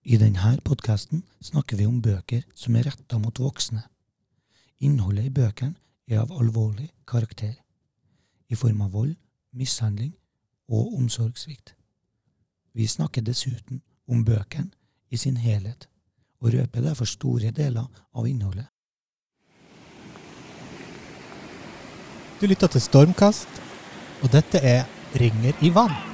I denne podkasten snakker vi om bøker som er retta mot voksne. Innholdet i bøkene er av alvorlig karakter, i form av vold, mishandling og omsorgssvikt. Vi snakker dessuten om bøkene i sin helhet, og røper derfor store deler av innholdet. Du lytter til Stormkast, og dette er Ringer i vann.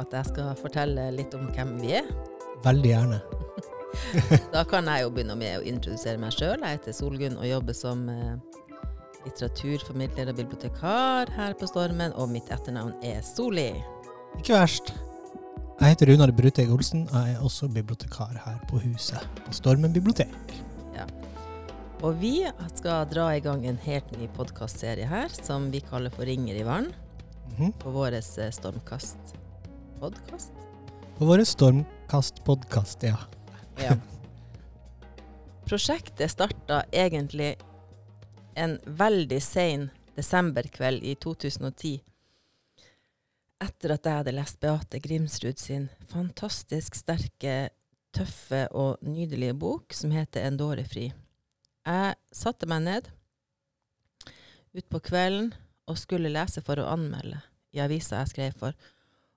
At jeg skal fortelle litt om hvem vi er? Veldig gjerne. Da kan jeg jo begynne med å introdusere meg sjøl. Jeg heter Solgunn og jobber som eh, litteraturformidler og bibliotekar her på Stormen. Og mitt etternavn er Soli. Ikke verst. Jeg heter Runar Bruteg Olsen, og jeg er også bibliotekar her på huset på Stormen bibliotek. Og vi skal dra i gang en helt ny podkastserie her som vi kaller for Ringer i vann. Mhm. På vår Stormkast-podkast. På vår Stormkast-podkast, ja. Ja. Prosjektet starta egentlig en veldig sein desemberkveld i 2010. Etter at jeg hadde lest Beate Grimsrud sin fantastisk sterke, tøffe og nydelige bok som heter En dåre fri. Jeg satte meg ned utpå kvelden og skulle lese for å anmelde i avisa jeg skrev for.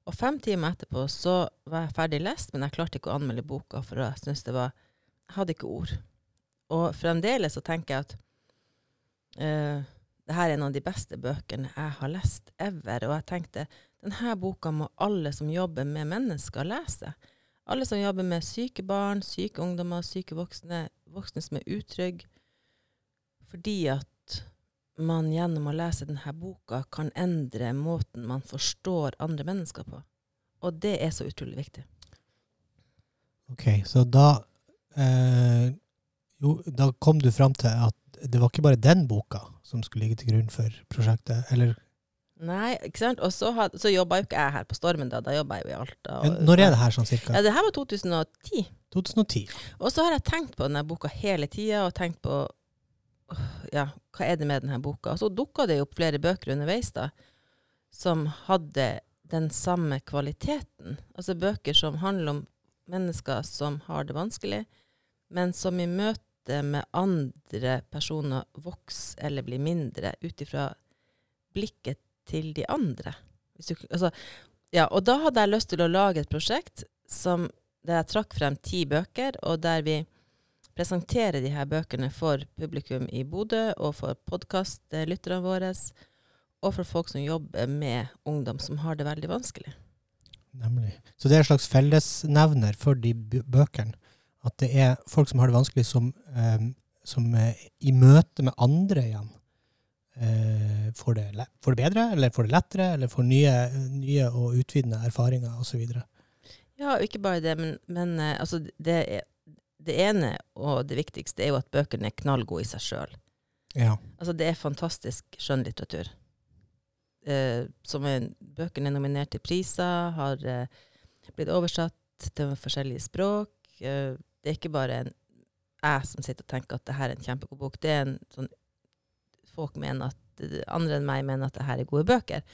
Og fem timer etterpå så var jeg ferdig lest, men jeg klarte ikke å anmelde boka, for jeg syntes det var Jeg hadde ikke ord. Og fremdeles så tenker jeg at uh, det her er en av de beste bøkene jeg har lest ever. Og jeg tenkte denne boka må alle som jobber med mennesker, lese. Alle som jobber med syke barn, syke ungdommer, syke voksne, voksne som er utrygge. Fordi at man gjennom å lese denne boka kan endre måten man forstår andre mennesker på. Og det er så utrolig viktig. Ok, så da eh, Jo, da kom du fram til at det var ikke bare den boka som skulle ligge til grunn for prosjektet, eller Nei, ikke sant? Og så, had, så jobba jo ikke jeg her på Stormen, da. Da jobba jeg jo i Alta. og- Når er det her sånn cirka? Ja, det her var 2010. 2010. Og så har jeg tenkt på denne boka hele tida, og tenkt på ja, hva er det med denne boka? Og så dukka det jo opp flere bøker underveis da, som hadde den samme kvaliteten. Altså bøker som handler om mennesker som har det vanskelig, men som i møte med andre personer vokser eller blir mindre ut ifra blikket til de andre. Du, altså, ja, og da hadde jeg lyst til å lage et prosjekt som, der jeg trakk frem ti bøker, og der vi presenterer de her bøkene for publikum i Bodø, og for podkastlytterne våre, og for folk som jobber med ungdom som har det veldig vanskelig. Nemlig. Så det er en slags fellesnevner for de bøkene. At det er folk som har det vanskelig, som, eh, som i møte med andre igjen eh, får, det, får det bedre, eller får det lettere, eller får nye, nye og utvidende erfaringer osv. Ja, og ikke bare det, men, men eh, altså, det, er, det ene og det viktigste er jo at bøkene er knallgode i seg sjøl. Ja. Altså, det er fantastisk skjønnlitteratur. Eh, som er, bøkene er nominert til priser, har eh, blitt oversatt til forskjellige språk. Eh, det er ikke bare en, jeg som sitter og tenker at det her er en kjempegod bok. Det er en sånn Folk mener at Andre enn meg mener at det her er gode bøker.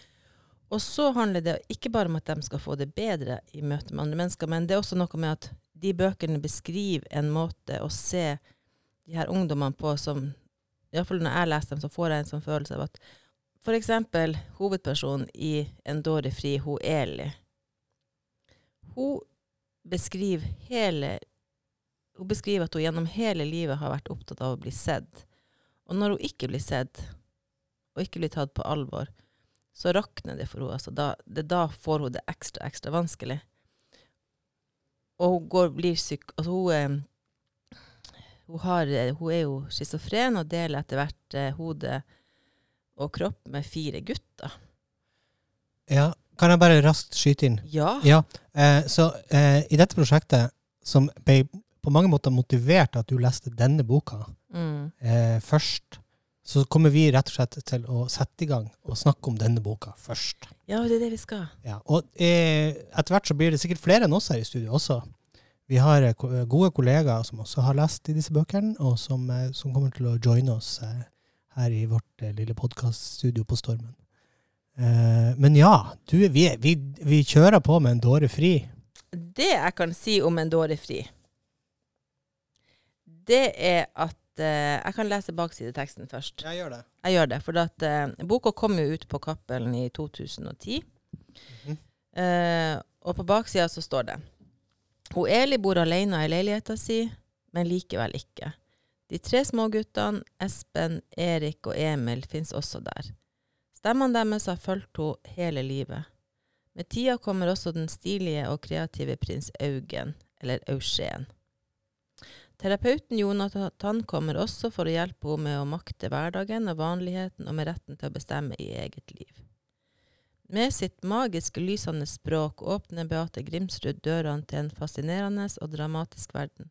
Og så handler det ikke bare om at de skal få det bedre i møte med andre mennesker, men det er også noe med at de bøkene beskriver en måte å se de her ungdommene på som Iallfall når jeg leser dem, så får jeg en sånn følelse av at eksempel hovedpersonen i En dåre fri, hun Eli, hun beskriver hele Hun beskriver at hun gjennom hele livet har vært opptatt av å bli sett. Og når hun ikke blir sett, og ikke blir tatt på alvor, så rakner det for henne. Altså, da, det, da får hun det ekstra, ekstra vanskelig. Og hun går, blir syk... Altså, hun, eh, hun, har, eh, hun er jo schizofren og deler etter hvert eh, hode og kropp med fire gutter. ja. Kan jeg bare raskt skyte inn? Ja. Ja, eh, så eh, i dette prosjektet, som ble på mange måter motivert av at du leste denne boka Mm. eh, først, så kommer vi rett og slett til å sette i gang og snakke om denne boka først. Ja, det er det vi skal. Ja, og eh, etter hvert så blir det sikkert flere enn oss her i studio også. Vi har eh, gode kollegaer som også har lest i disse bøkene, og som, eh, som kommer til å joine oss eh, her i vårt lille podkaststudio på Stormen. Eh, men ja, du, vi, vi, vi kjører på med en dåre fri. Det jeg kan si om en dåre fri, det er at eh, Jeg kan lese baksideteksten først. Jeg gjør det. Jeg gjør det, for at, eh, boka kom jo ut på Cappelen i 2010. Mhm. Eh, og på baksida så står det Hun Eli bor alene i leiligheta si, men likevel ikke. De tre småguttene, Espen, Erik og Emil, fins også der. Stemmene deres har fulgt henne hele livet. Med tida kommer også den stilige og kreative prins Augen, eller Eugen. Terapeuten Jonathan kommer også for å hjelpe henne med å makte hverdagen og vanligheten og med retten til å bestemme i eget liv. Med sitt magiske, lysende språk åpner Beate Grimsrud dørene til en fascinerende og dramatisk verden.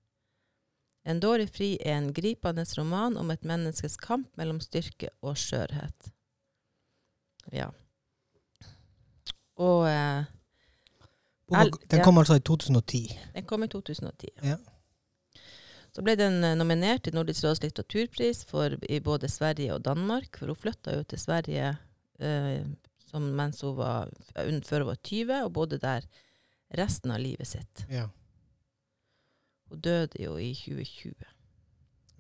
En dårlig fri er en gripende roman om et menneskes kamp mellom styrke og skjørhet. Ja. Og eh, den kom altså i 2010. den kom i 2010. Ja. Så ble den eh, nominert til Nordisk råds litteraturpris for, i både Sverige og Danmark. For hun flytta jo til Sverige eh, som, mens hun var, før hun var 20, og bodde der resten av livet sitt. Ja. Hun døde jo i 2020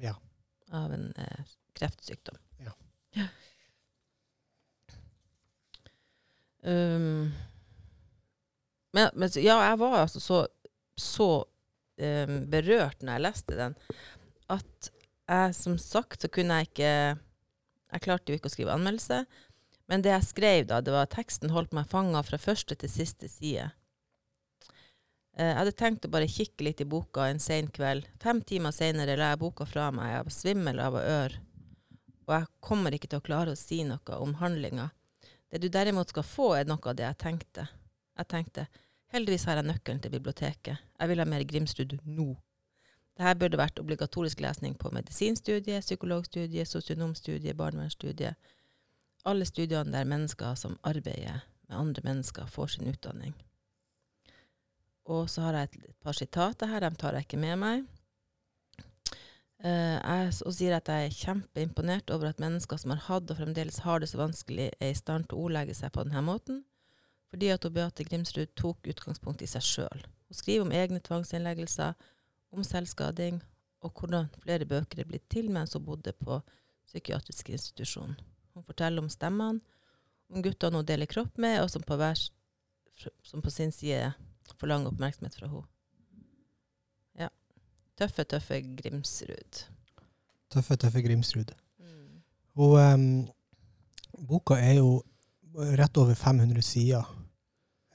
Ja. av en eh, kreftsykdom. Ja. Um, men, men ja, jeg var altså så, så um, berørt når jeg leste den, at jeg som sagt så kunne jeg ikke Jeg klarte jo ikke å skrive anmeldelse. Men det jeg skrev da, det var at teksten holdt meg fanga fra første til siste side. Eh, Jeg hadde tenkt å bare kikke litt i boka en sen kveld. Fem timer seinere la jeg boka fra meg. Jeg var svimmel av ør. Og jeg kommer ikke til å klare å si noe om handlinga. Det du derimot skal få, er noe av det jeg tenkte. Jeg tenkte heldigvis har jeg nøkkelen til biblioteket. Jeg vil ha mer Grimsrud nå. Dette burde vært obligatorisk lesning på medisinstudiet, psykologstudiet, sosionomstudiet, barnevernsstudiet. Alle studiene der mennesker som arbeider med andre mennesker, får sin utdanning. Og så har jeg et, et par sitater her, dem tar jeg ikke med meg. Uh, jeg og sier at jeg er kjempeimponert over at mennesker som har hatt og fremdeles har det så vanskelig, er i stand til å ordlegge seg på denne måten, fordi at Beate Grimsrud tok utgangspunkt i seg sjøl. Hun skriver om egne tvangsinnleggelser, om selvskading, og hvordan flere bøker er blitt til mens hun bodde på psykiatrisk institusjon. Hun forteller om stemmene, om guttene hun deler kropp med, og som på, hver, som på sin side forlanger oppmerksomhet fra henne. Ja. Tøffe, tøffe Grimsrud. Tøffe, tøffe Grimsrud. Og um, boka er jo rett over 500 sider.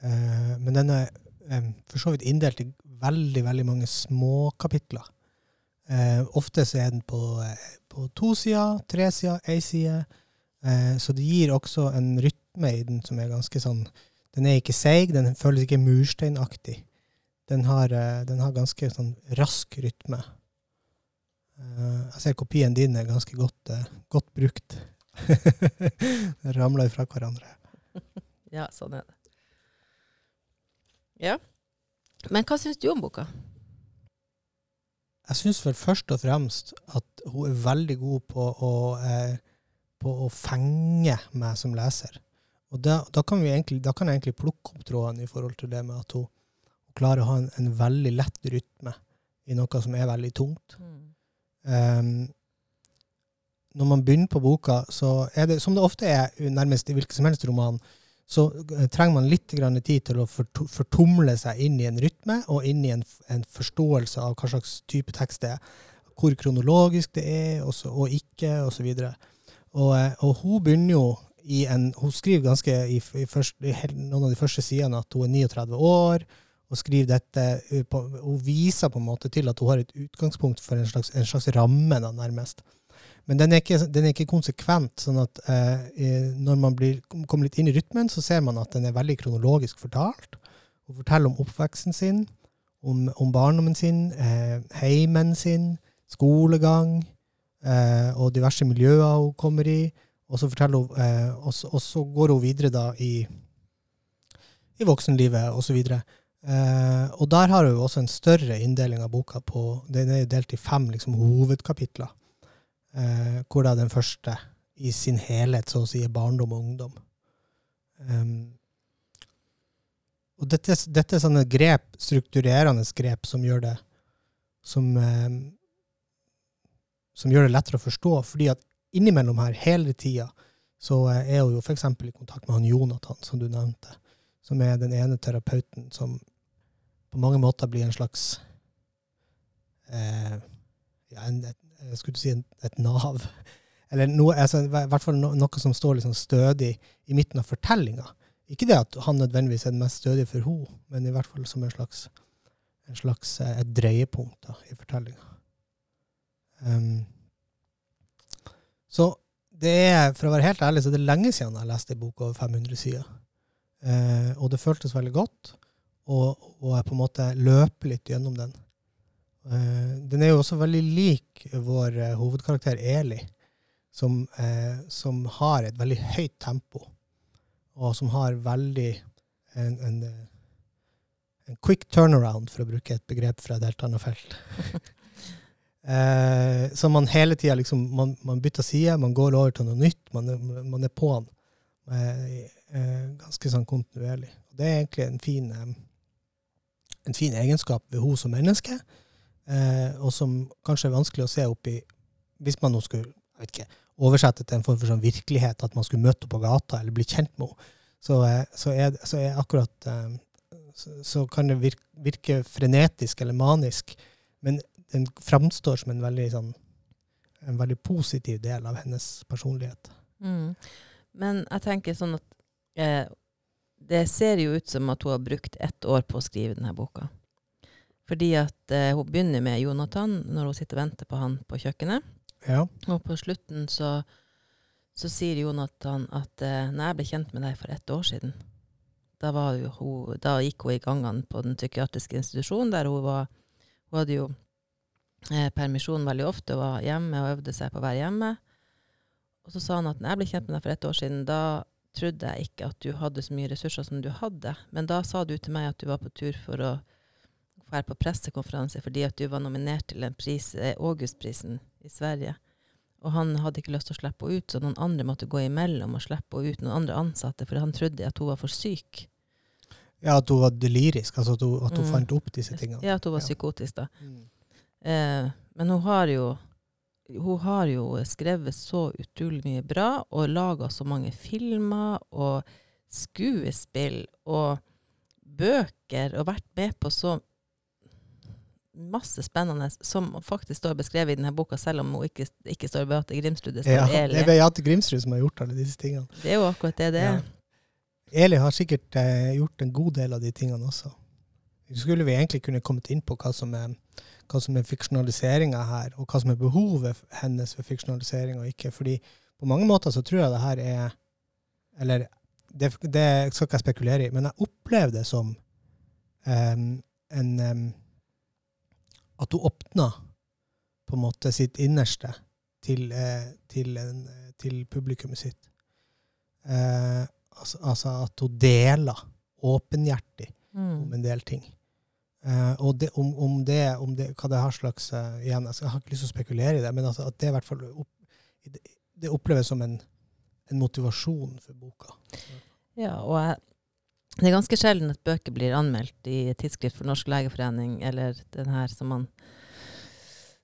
Eh, men den er eh, for så vidt inndelt i veldig, veldig mange små kapitler. Eh, ofte så er den på, eh, på to sider, tre sider, én side. Eh, så det gir også en rytme i den som er ganske sånn Den er ikke seig, den føles ikke mursteinaktig. Den har, eh, den har ganske sånn rask rytme. Jeg ser kopien din er ganske godt, godt brukt. Ramler ifra hverandre. Ja, sånn er det. Ja. Men hva syns du om boka? Jeg syns vel først og fremst at hun er veldig god på å, eh, på å fenge meg som leser. Og da, da, kan vi egentlig, da kan jeg egentlig plukke opp tråden i forhold til det med at hun, hun klarer å ha en, en veldig lett rytme i noe som er veldig tungt. Um, når man begynner på boka, så er det, som det ofte er nærmest i hvilken som helst roman, så eh, trenger man litt tid til å fortumle seg inn i en rytme, og inn i en, en forståelse av hva slags type tekst det er. Hvor kronologisk det er, og, så, og ikke, og så videre. Og, eh, og hun begynner jo i en Hun skriver ganske i, i, først, i noen av de første sidene at hun er 39 år, og skriver dette uh, Hun viser på en måte til at hun har et utgangspunkt for en slags, en slags ramme, da, nærmest. Men den er ikke, den er ikke konsekvent. sånn at eh, når man blir, kommer litt inn i rytmen, så ser man at den er veldig kronologisk fortalt. Hun forteller om oppveksten sin, om, om barndommen sin, eh, heimen sin, skolegang, eh, og diverse miljøer hun kommer i. Og så, hun, eh, og, så, og så går hun videre da i, i voksenlivet osv. Eh, og der har hun også en større inndeling av boka. på, Den er delt i fem liksom, hovedkapitler. Eh, hvor da den første i sin helhet så å si er barndom og ungdom. Um, og dette, dette, er sånne grep, strukturerende grep som gjør det som, um, som gjør det lettere å forstå. fordi at innimellom her, hele tida, så er hun jo f.eks. i kontakt med han Jonathan, som du nevnte. Som er den ene terapeuten som på mange måter blir en slags eh, ja, en, jeg skulle si et, nav eller noe, altså, i hvert fall noe som står liksom stødig i midten av fortellinga. Ikke det at han nødvendigvis er den mest stødige for henne, men i hvert fall som en slags, en slags eh, et dreiepunkt da, i fortellinga. Um, så det er, for å være helt ærlig, så det er lenge siden jeg leste en bok over 500 sider. Uh, og det føltes veldig godt, og, og jeg på en måte løper litt gjennom den. Uh, den er jo også veldig lik vår uh, hovedkarakter Eli som, eh, som, har et veldig høyt tempo, og som har veldig en, en, en, quick turnaround, for å bruke et begrep fra et helt annet felt. eh, så man hele tida liksom, man, man, bytter side, man går over til noe nytt, man, man er på den eh, eh, ganske sånn kontinuerlig. Det er egentlig en fin, eh, en fin egenskap ved henne som menneske, eh, og som kanskje er vanskelig å se opp i hvis man nå skulle jeg vet ikke, oversette til en form for sånn virkelighet, at man skulle møte henne på gata eller bli kjent med henne, så, eh, så, er, så er akkurat eh, så, så, kan det virke, virke, frenetisk eller manisk, men den framstår som en veldig, sånn, en veldig positiv del av hennes personlighet. Mm. Men jeg tenker sånn at eh, det ser jo ut som at hun har brukt ett år på å skrive denne boka. Fordi at eh, hun begynner med Jonathan når hun sitter og venter på han på kjøkkenet. Ja. Og på slutten så, så sier Jonathan at eh, når jeg ble kjent med deg for ett år siden, da, hun, da gikk hun i gangene på den psykiatriske institusjonen, der hun var Hun hadde jo eh, permisjon veldig ofte og var hjemme og øvde seg på å være hjemme. Og så sa han at når jeg ble kjent med deg for ett år siden, da trodde jeg ikke at du hadde så mye ressurser som du hadde. Men da sa du til meg at du var på tur for å dra på pressekonferanse fordi at du var nominert til en pris, eh, Augustprisen i Sverige. Og han hadde ikke lyst til å slippe henne ut, så noen andre måtte gå imellom og slippe henne ut. Noen andre ansatte, for han trodde at hun var for syk. Ja, at hun var delirisk, altså at hun, at hun mm. fant opp disse tingene. Ja, at hun var ja. psykotisk, da. Mm. Eh, men hun har jo hun har jo skrevet så utrolig mye bra, og laga så mange filmer og skuespill og bøker, og vært med på så masse spennende som faktisk står beskrevet i denne boka, selv om hun ikke, ikke står Beate Grimsrud. Det står ja, Eli. Det er Beate Grimsrud som har gjort alle disse tingene. Det er jo akkurat det det er. Ja. Eli har sikkert eh, gjort en god del av de tingene også. Skulle vi egentlig kunne kommet inn på hva som er, hva som er fiksjonaliseringa her, og hva som er behovet hennes for fiksjonalisering og ikke. Fordi på mange måter så tror jeg det her er Eller det, det skal ikke jeg spekulere i, men jeg opplever det som um, en um, at hun åpna på en måte sitt innerste til, eh, til, en, til publikummet sitt. Eh, altså, altså, at hun deler åpenhjertig mm. om en del ting. Eh, og det, om, om, det, om, det, hva det har slags uh, igjen, altså, Jeg har ikke lyst til å spekulere i det, men altså, at det i hvert fall opp, det, det oppleves som en, en, motivasjon for boka. Ja, og jeg, det er ganske sjelden at bøker blir anmeldt i Tidsskrift for Norsk legeforening, eller den her som man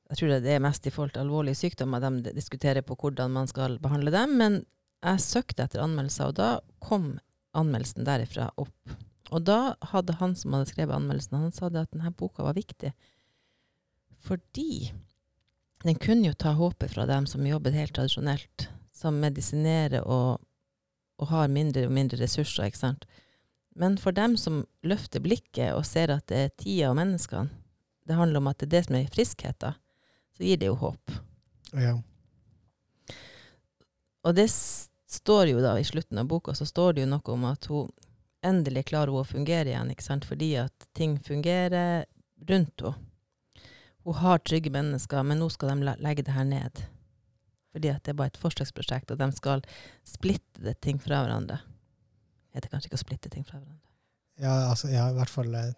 Jeg tror det er mest i forhold til alvorlige sykdommer de diskuterer på hvordan man skal behandle dem. Men jeg søkte etter anmeldelser, og da kom anmeldelsen derifra opp. Og da hadde han som hadde skrevet anmeldelsen, han sa at denne boka var viktig. Fordi den kunne jo ta håpet fra dem som jobber helt tradisjonelt, som medisinerer og, og har mindre og mindre ressurser. ikke sant? Men for dem som løfter blikket og ser at det er tida og menneskene, det handler om at det er det som er friskheten, så gir det jo håp. Ja. Og det står jo da i slutten av boka så står det jo noe om at hun endelig klarer hun å fungere igjen, ikke sant? fordi at ting fungerer rundt henne. Hun har trygge mennesker, men nå skal de legge det her ned. Fordi at det er bare et forsøksprosjekt, og de skal splitte det ting fra hverandre. Heter kanskje ikke å splitte ting fra hverandre. Ja, altså, ja, i hvert fall eh,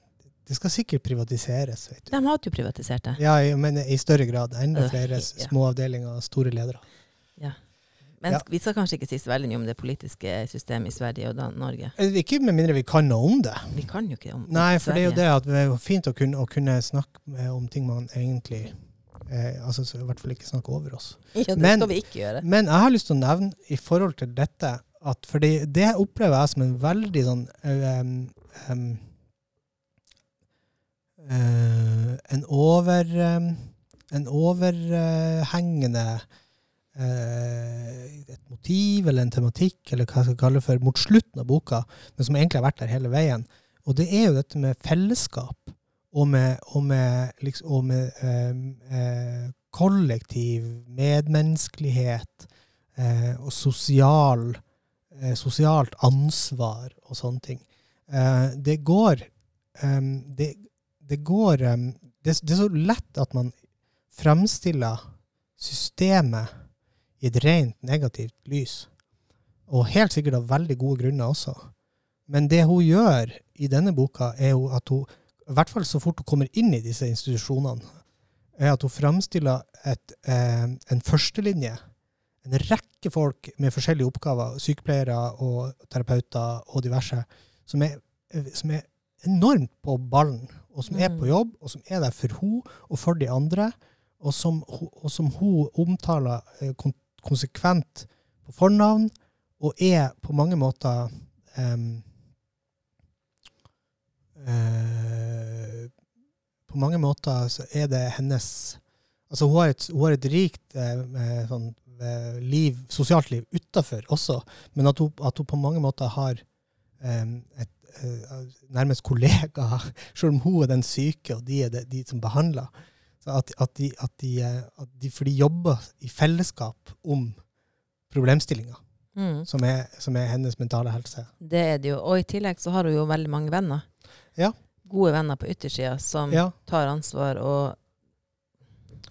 Det skal sikkert privatiseres, vet du. De hadde jo privatisert det. Ja, men i større grad. Enda flere små avdelinger og store ledere. Ja. Men Ja. vi skal kanskje ikke si så veldig mye om det politiske systemet i Sverige og da Norge. Eh, Ikke med mindre vi kan noe om det. Vi kan jo ikke om Nei, for det er jo det at det er fint å kunne, å kunne snakke om ting man egentlig eh, altså I hvert fall ikke snakke over oss. Ja, det Men- skal vi ikke gjøre. Men jeg har lyst til å nevne i forhold til dette at fordi det opplever jeg som en veldig sånn um, um, uh, En over um, En overhengende uh, et motiv eller en tematikk, eller hva jeg skal kalle det for, mot slutten av boka, men som egentlig har vært der hele veien. Og det er jo dette med fellesskap, og med, og med, liksom, og med eh, kollektiv medmenneskelighet eh, og sosial, eh, sosialt ansvar og sånne ting. Eh, det går um, det, det går um, det, det er så lett at man fremstiller systemet i et rent negativt lys. Og helt sikkert av veldig gode grunner også. Men det hun gjør i denne boka, er jo at hun, i hvert fall så fort hun kommer inn i disse institusjonene, er at hun fremstiller eh, en førstelinje. En rekke folk med forskjellige oppgaver, sykepleiere og terapeuter og diverse, som er, som er enormt på ballen, og som er Mm. på jobb, og som er der for hun og for de andre, og som, og som hun omtaler eh, konsekvent på fornavn, og er på mange måter um, uh, På mange måter så er det hennes Altså, hun har et, hun har et rikt eh, eh, sånn, liv, sosialt liv utafor også, men at hun, at hun på mange måter har et eh, nærmest kollegaer, selv om hun er den syke, og de er de, de som behandler. Så at, at, de, at, de, eh, at de, For de jobber i fellesskap om problemstillinga, Mm. som, som er hennes mentale helse. Det er det jo. Og i tillegg så har hun jo veldig mange venner. Ja. Gode venner på yttersida som Ja, tar ansvar og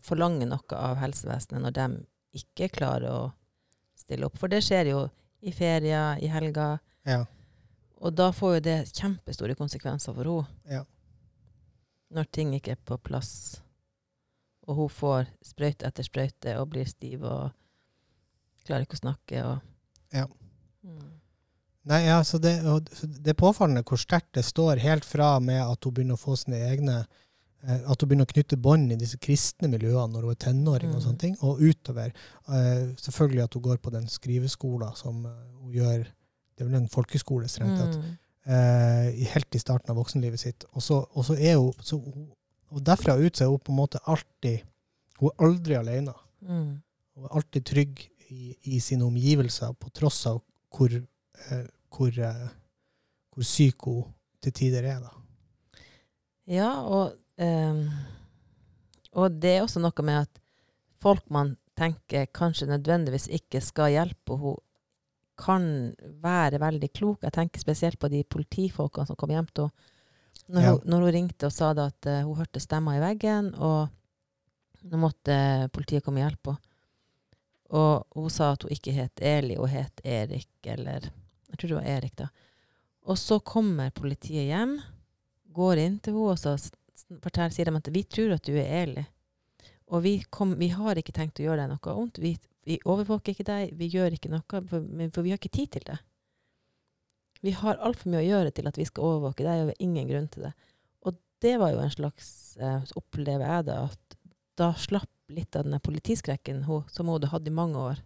forlanger noe av helsevesenet når de ikke klarer å stille opp. For det skjer jo i ferier, i helger. ja, Og da får jo det kjempestore konsekvenser for henne. Ja. Når ting ikke er på plass, og hun får sprøyte etter sprøyte og blir stiv og klarer ikke å snakke. Og Ja. Mm. Nei, altså det, det er påfallende hvor sterkt det står helt fra med at hun begynner å få sine egne At hun begynner å knytte bånd i disse kristne miljøene når hun er tenåring, og Mm. sånne ting, og utover. Eh, selvfølgelig at hun går på den skriveskolen som eh, hun gjør Det er vel en folkeskole, strengt tatt. Mm. eh, helt i starten av voksenlivet sitt. Og så, og så er hun så, Og derfra ut så er hun på en måte alltid Hun er aldri alene. Mm. Hun er alltid trygg i, i sine omgivelser, på tross av hvor, eh, hvor, eh, hvor syk hun til tider er. da. Ja, og, ehm, og det er også noe med at folk man tenker kanskje nødvendigvis ikke skal hjelpe henne, kan være veldig klok. Jeg tenker spesielt på de politifolkene som kom hjem til henne. Når, Ja. hun, når hun ringte og sa at uh, hun hørte stemmer i veggen, og nå måtte politiet komme og hjelpe henne. Og hun sa at hun ikke het Eli, hun het Erik, eller Jeg tror det var Erik, da. Og så kommer politiet hjem, går inn til henne og så s- sier de at vi tror at du er ærlig. Og vi, kom, vi har ikke tenkt å gjøre deg noe vondt. Vi, vi overvåker ikke deg, vi gjør ikke noe, for, for vi har ikke tid til det. Vi har altfor mye å gjøre til at vi skal overvåke deg, og vi har ingen grunn til det. Og det var jo en slags, eh, så opplever jeg det, at da slapp litt av denne politiskrekken hun, som hun hadde hatt i mange år.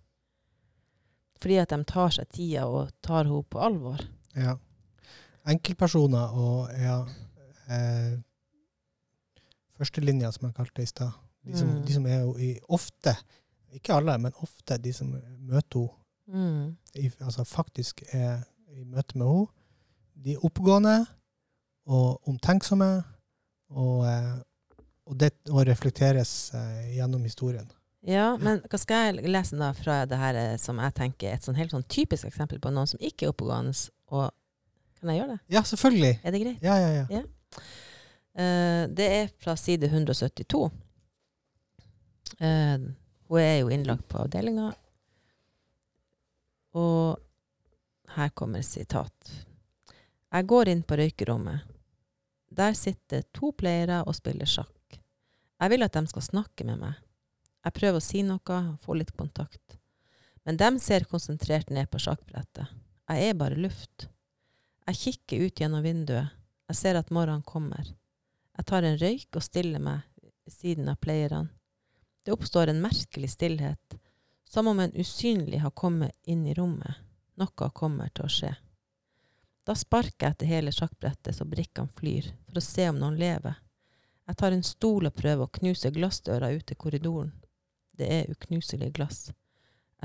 Fordi at de tar seg tida og tar henne på alvor. Ja. Enkeltpersoner og ja, eh, førstelinja, som jeg kalte det i stad. De, Mm. de som er i, ofte, ikke alle, men ofte de som møter henne Mm. altså faktisk er i møte med henne. De er oppegående og omtenksomme, og, eh, og det og reflekteres eh, gjennom historien. Ja, men hva skal jeg lese da fra det her eh, som jeg tenker er et sånn helt sånn typisk eksempel på noen som ikke er oppegående? Og kan jeg gjøre det? Ja, selvfølgelig! Er det greit? Ja, ja, ja. Eh, det er fra side 172. Eh, hun er jo innlagt på avdelinga, Og her kommer sitat. Jeg går inn på røykerommet. Der sitter to pleiere og spiller sjakk. Jeg vil at de skal snakke med meg. Jeg prøver å si noe, få litt kontakt. Men de ser konsentrert ned på sjakkbrettet. Jeg er bare luft. Jeg kikker ut gjennom vinduet. Jeg ser at morgenen kommer. Jeg tar en røyk og stiller meg ved siden av pleierne. Det oppstår en merkelig stillhet, som om en usynlig har kommet inn i rommet. Noe kommer til å skje. Da sparker jeg etter hele sjakkbrettet så brikkene flyr, for å se om noen lever. Jeg tar en stol og prøver å knuse glassdøra ut til korridoren. Det er uknuselig glass.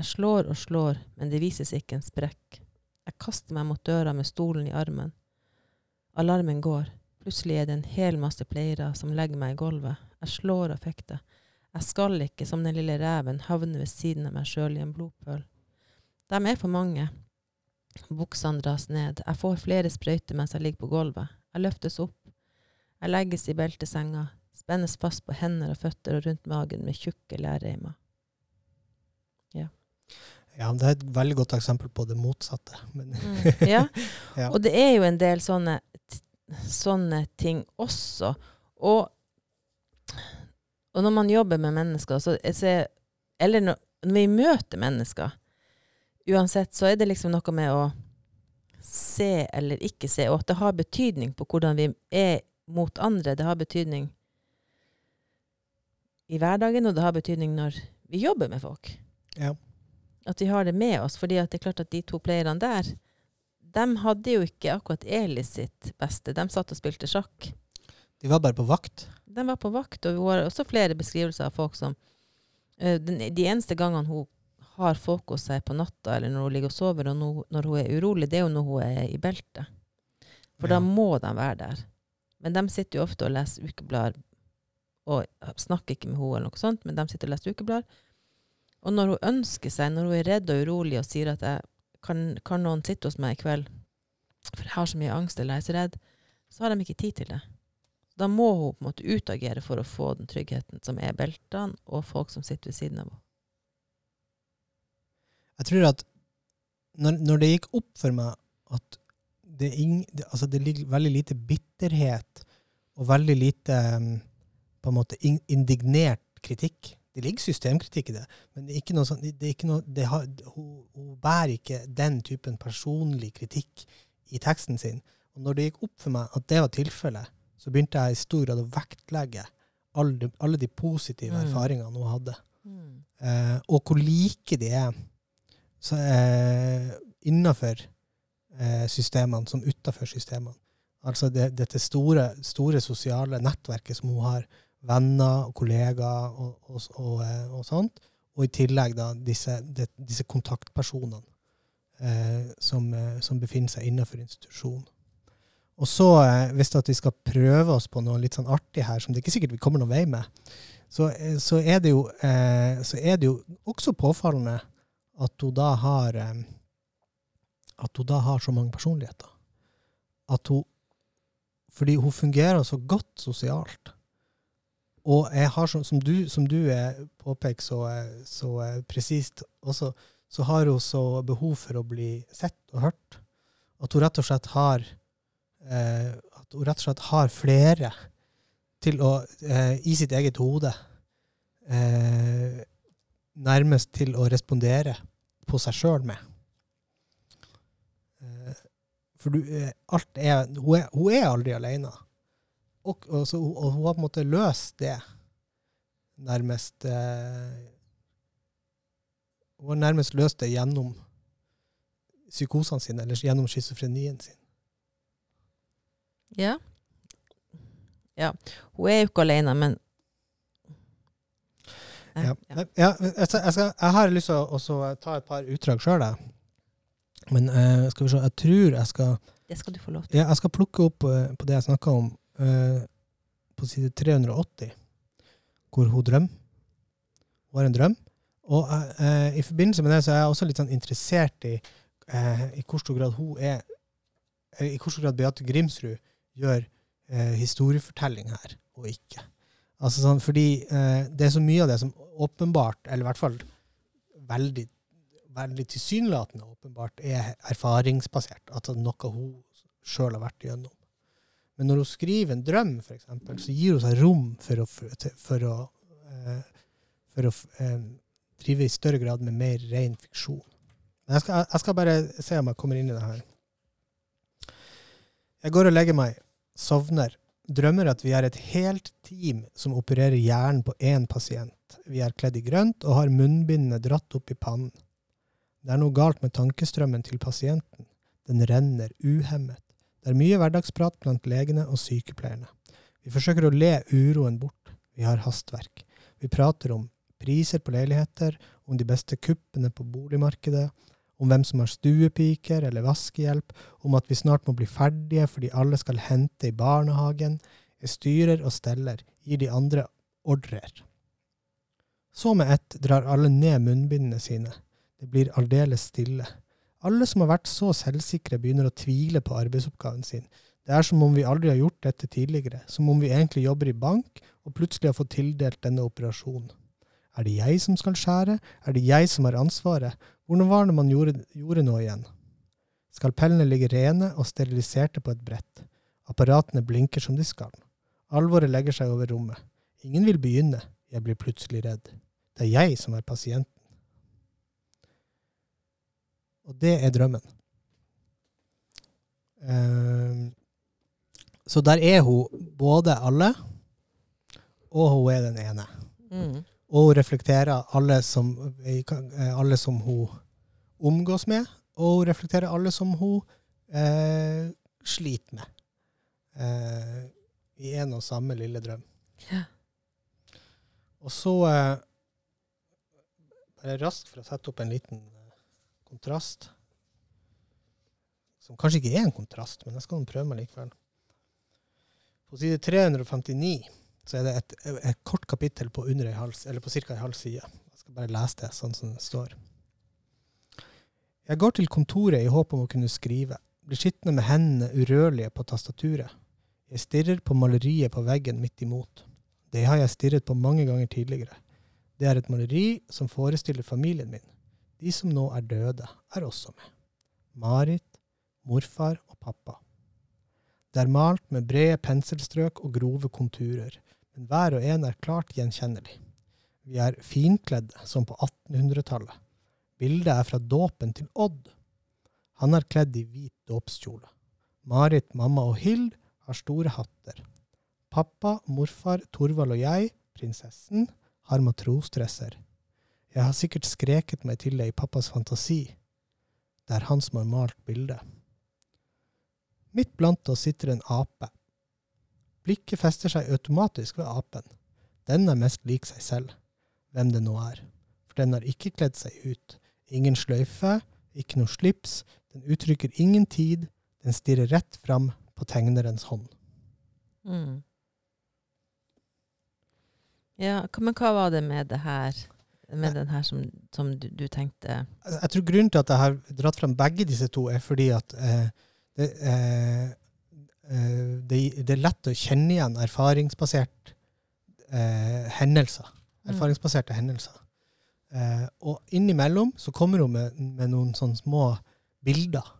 Jeg slår og slår, men det vises ikke en sprekk. Jeg kaster meg mot døra med stolen i armen. Alarmen går. Plutselig er det en hel masse pleiere som legger meg i gulvet. Jeg slår og fekter. Jeg skal ikke, som den lille reven, havne ved siden av meg sjøl i en blodpøl. De er for mange. Buksene dras ned. Jeg får flere sprøyter mens jeg ligger på gulvet. Jeg løftes opp. Jeg legges i beltesenga, spennes fast på hender og føtter og rundt magen med tjukke lærreimer. Ja, det er et veldig godt eksempel på det motsatte. Men, Mm, ja. Ja. Og det er jo en del sånne, sånne ting også. Og, og når man jobber med mennesker, så, så eller når, når vi møter mennesker, uansett, så er det liksom noe med å se eller ikke se, og at det har betydning på hvordan vi er mot andre. Det har betydning i hverdagen, og det har betydning når vi jobber med folk. ja. At vi har det med oss. fordi det er klart at de to playerne der, de hadde jo ikke akkurat Eli sitt beste. De satt og spilte sjakk. De var bare på vakt. De var på vakt, og vi har også flere beskrivelser av folk som eh, den, De eneste gangene hun har folk hos seg på natta, eller når hun ligger og sover, og no, når hun er urolig, det er jo når hun er i beltet. For Ja. da må de være der. Men de sitter jo ofte og leser ukeblader, og snakker ikke med henne, eller noe sånt, men de sitter og leser ukeblader. Og når hun ønsker seg, når hun er redd og urolig og sier at jeg, kan, kan noen sitte hos meg i kveld, for jeg har så mye angst eller jeg er så redd, så har de ikke tid til det. Da må hun på en måte utagere for å få den tryggheten som er beltene og folk som sitter ved siden av henne. Jeg tror at når, når det gikk opp for meg at det, ing, det, altså det ligger veldig lite bitterhet og veldig lite um, på en måte indignert kritikk Det ligger systemkritikk i det, men det er ikke noe sånn, det er ikke noe, det har, hun, hun bærer ikke den typen personlig kritikk i teksten sin. Og når det gikk opp for meg at det var tilfellet, så begynte jeg i stor grad å vektlegge alle, de- alle de positive Mm. erfaringene hun hadde eh, og hvor like de er så, eh, innenfor eh, systemene som utenfor systemene. Altså det, dette store, store sosiale nettverket som hun har, venner og kollegaer og, og, og, eh, og sånt, og i tillegg da disse, de, disse kontaktpersonene eh, som, eh, som befinner seg innenfor institusjonen. Og så, eh, hvis at vi skal prøve oss på noe litt sånn artig her, som det ikke sikkert vi kommer noen vei med, så, eh, så, er det jo, eh, så er det jo også påfallende at hun da har at hun da har så mange personligheter. At hun Fordi hun fungerer så godt sosialt. Og jeg har så, som du, som du påpeker så, så eh, presist også, så har hun så behov for å bli sett og hørt. At hun rett og slett har eh, at hun rett og slett har flere til å, eh, i sitt eget hode, eh, nærmest til å respondere på seg sjøl med. Eh, for du, eh, alt er hun, er hun er aldri alene. Og, og, så, og hun har på en måte løst det nærmest eh, Hun har nærmest løst det gjennom psykosene sine, eller gjennom schizofrenien sin. Ja. ja. Hun er jo ikke alene, men Ja. Ja, jeg, skal, jeg, skal, jeg har lyst til å ta et par utdrag sjøl, jeg. Men eh, skal vi se, jeg tror jeg skal Det skal du få lov til. Ja, jeg skal plukke opp eh, på det jeg snakka om, på side 380, hvor hun. Hun har en drøm. Og eh, i forbindelse med det så er jeg også litt sånn interessert i eh, i hvor stor grad hun er eh, I hvor stor grad Beate Grimsrud gjør eh, historiefortelling her, og ikke. Altså sånn, fordi eh, det er så mye av det som åpenbart, eller i hvert fall veldig, veldig tilsynelatende åpenbart er erfaringsbasert. Altså noe hun sjøl har vært igjennom. Men når hun skriver en drøm, eksempel, så gir hun seg rom for å, for, å, eh, for å eh, drive i større grad med mer ren fiksjon. Jeg skal, jeg skal bare se om jeg kommer inn i det her. Jeg går og legger meg, sovner, drømmer at vi er et helt team som opererer hjernen på én pasient. Vi er kledd i grønt og har munnbindene dratt opp i pannen. Det er noe galt med tankestrømmen til pasienten. Den renner uhemmet. Det er mye hverdagsprat blant legene og sykepleierne. Vi forsøker å le uroen bort. Vi har hastverk. Vi prater om priser på leiligheter, om de beste kuppene på boligmarkedet, om hvem som har stuepiker eller vaskehjelp, om at vi snart må bli ferdige fordi alle skal hente i barnehagen. Jeg styrer og steller, gir de andre ordrer. Så med ett drar alle ned munnbindene sine. Det blir aldeles stille. Alle som har vært så selvsikre, begynner å tvile på arbeidsoppgaven sin. Det er som om vi aldri har gjort dette tidligere, som om vi egentlig jobber i bank og plutselig har fått tildelt denne operasjonen. Er det jeg som skal skjære? Er det jeg som har ansvaret? Hvordan var det man gjorde, gjorde noe igjen? Skalpellene ligger rene og steriliserte på et brett. Apparatene blinker som de skal. Alvoret legger seg over rommet. Ingen vil begynne. Jeg blir plutselig redd. Det er jeg som er pasienten. Og det er drømmen. Uh, så der er hun både alle, og hun er den ene. Mm. Og hun reflekterer alle som, alle som hun omgås med, og hun reflekterer alle som hun uh, sliter med. Uh, I en og samme lille drøm. Ja. Og så eh, Bare raskt for å sette opp en liten kontrast. Som kanskje ikke er en kontrast, men jeg skal prøve meg likevel. På side 359 så er det et, et kort kapittel på under en eller på ca. ei halv side. Jeg skal bare lese det sånn som det står. Jeg går til kontoret i håp om å kunne skrive. Blir sittende med hendene urørlige på tastaturet. Jeg stirrer på maleriet på veggen midt imot. Det har jeg stirret på mange ganger tidligere. Det er et maleri som forestiller familien min. De som nå er døde, er også med. Marit, morfar og pappa. Det er malt med brede penselstrøk og grove konturer, men hver og en er klart gjenkjennelig. Vi er finkledde, som på 1800-tallet. Bildet er fra dåpen til Odd. Han er kledd i hvit dåpskjole. Marit, mamma og Hild har store hatter. Pappa, morfar, Torvald og jeg, prinsessen, har matrosdresser. Jeg har sikkert skreket meg til det i pappas fantasi. Det er han som har malt bildet. Midt blant oss sitter en ape. Blikket fester seg automatisk ved apen. Den er mest lik seg selv, hvem det nå er. For den har ikke kledd seg ut. Ingen sløyfe, ikke noe slips. Den uttrykker ingen tid. Den stirrer rett fram på tegnerens hånd. Mm. Ja, men hva var det med det her? Med den her som, som du, du, tenkte Jeg tror grunnen til at jeg har dratt frem begge disse to, er fordi at eh, det, eh, eh det, det, er lett å kjenne igjen erfaringsbasert eh, hendelser. Mm. Erfaringsbaserte mm. hendelser. Eh, og innimellom så kommer hun med, med noen sånne små bilder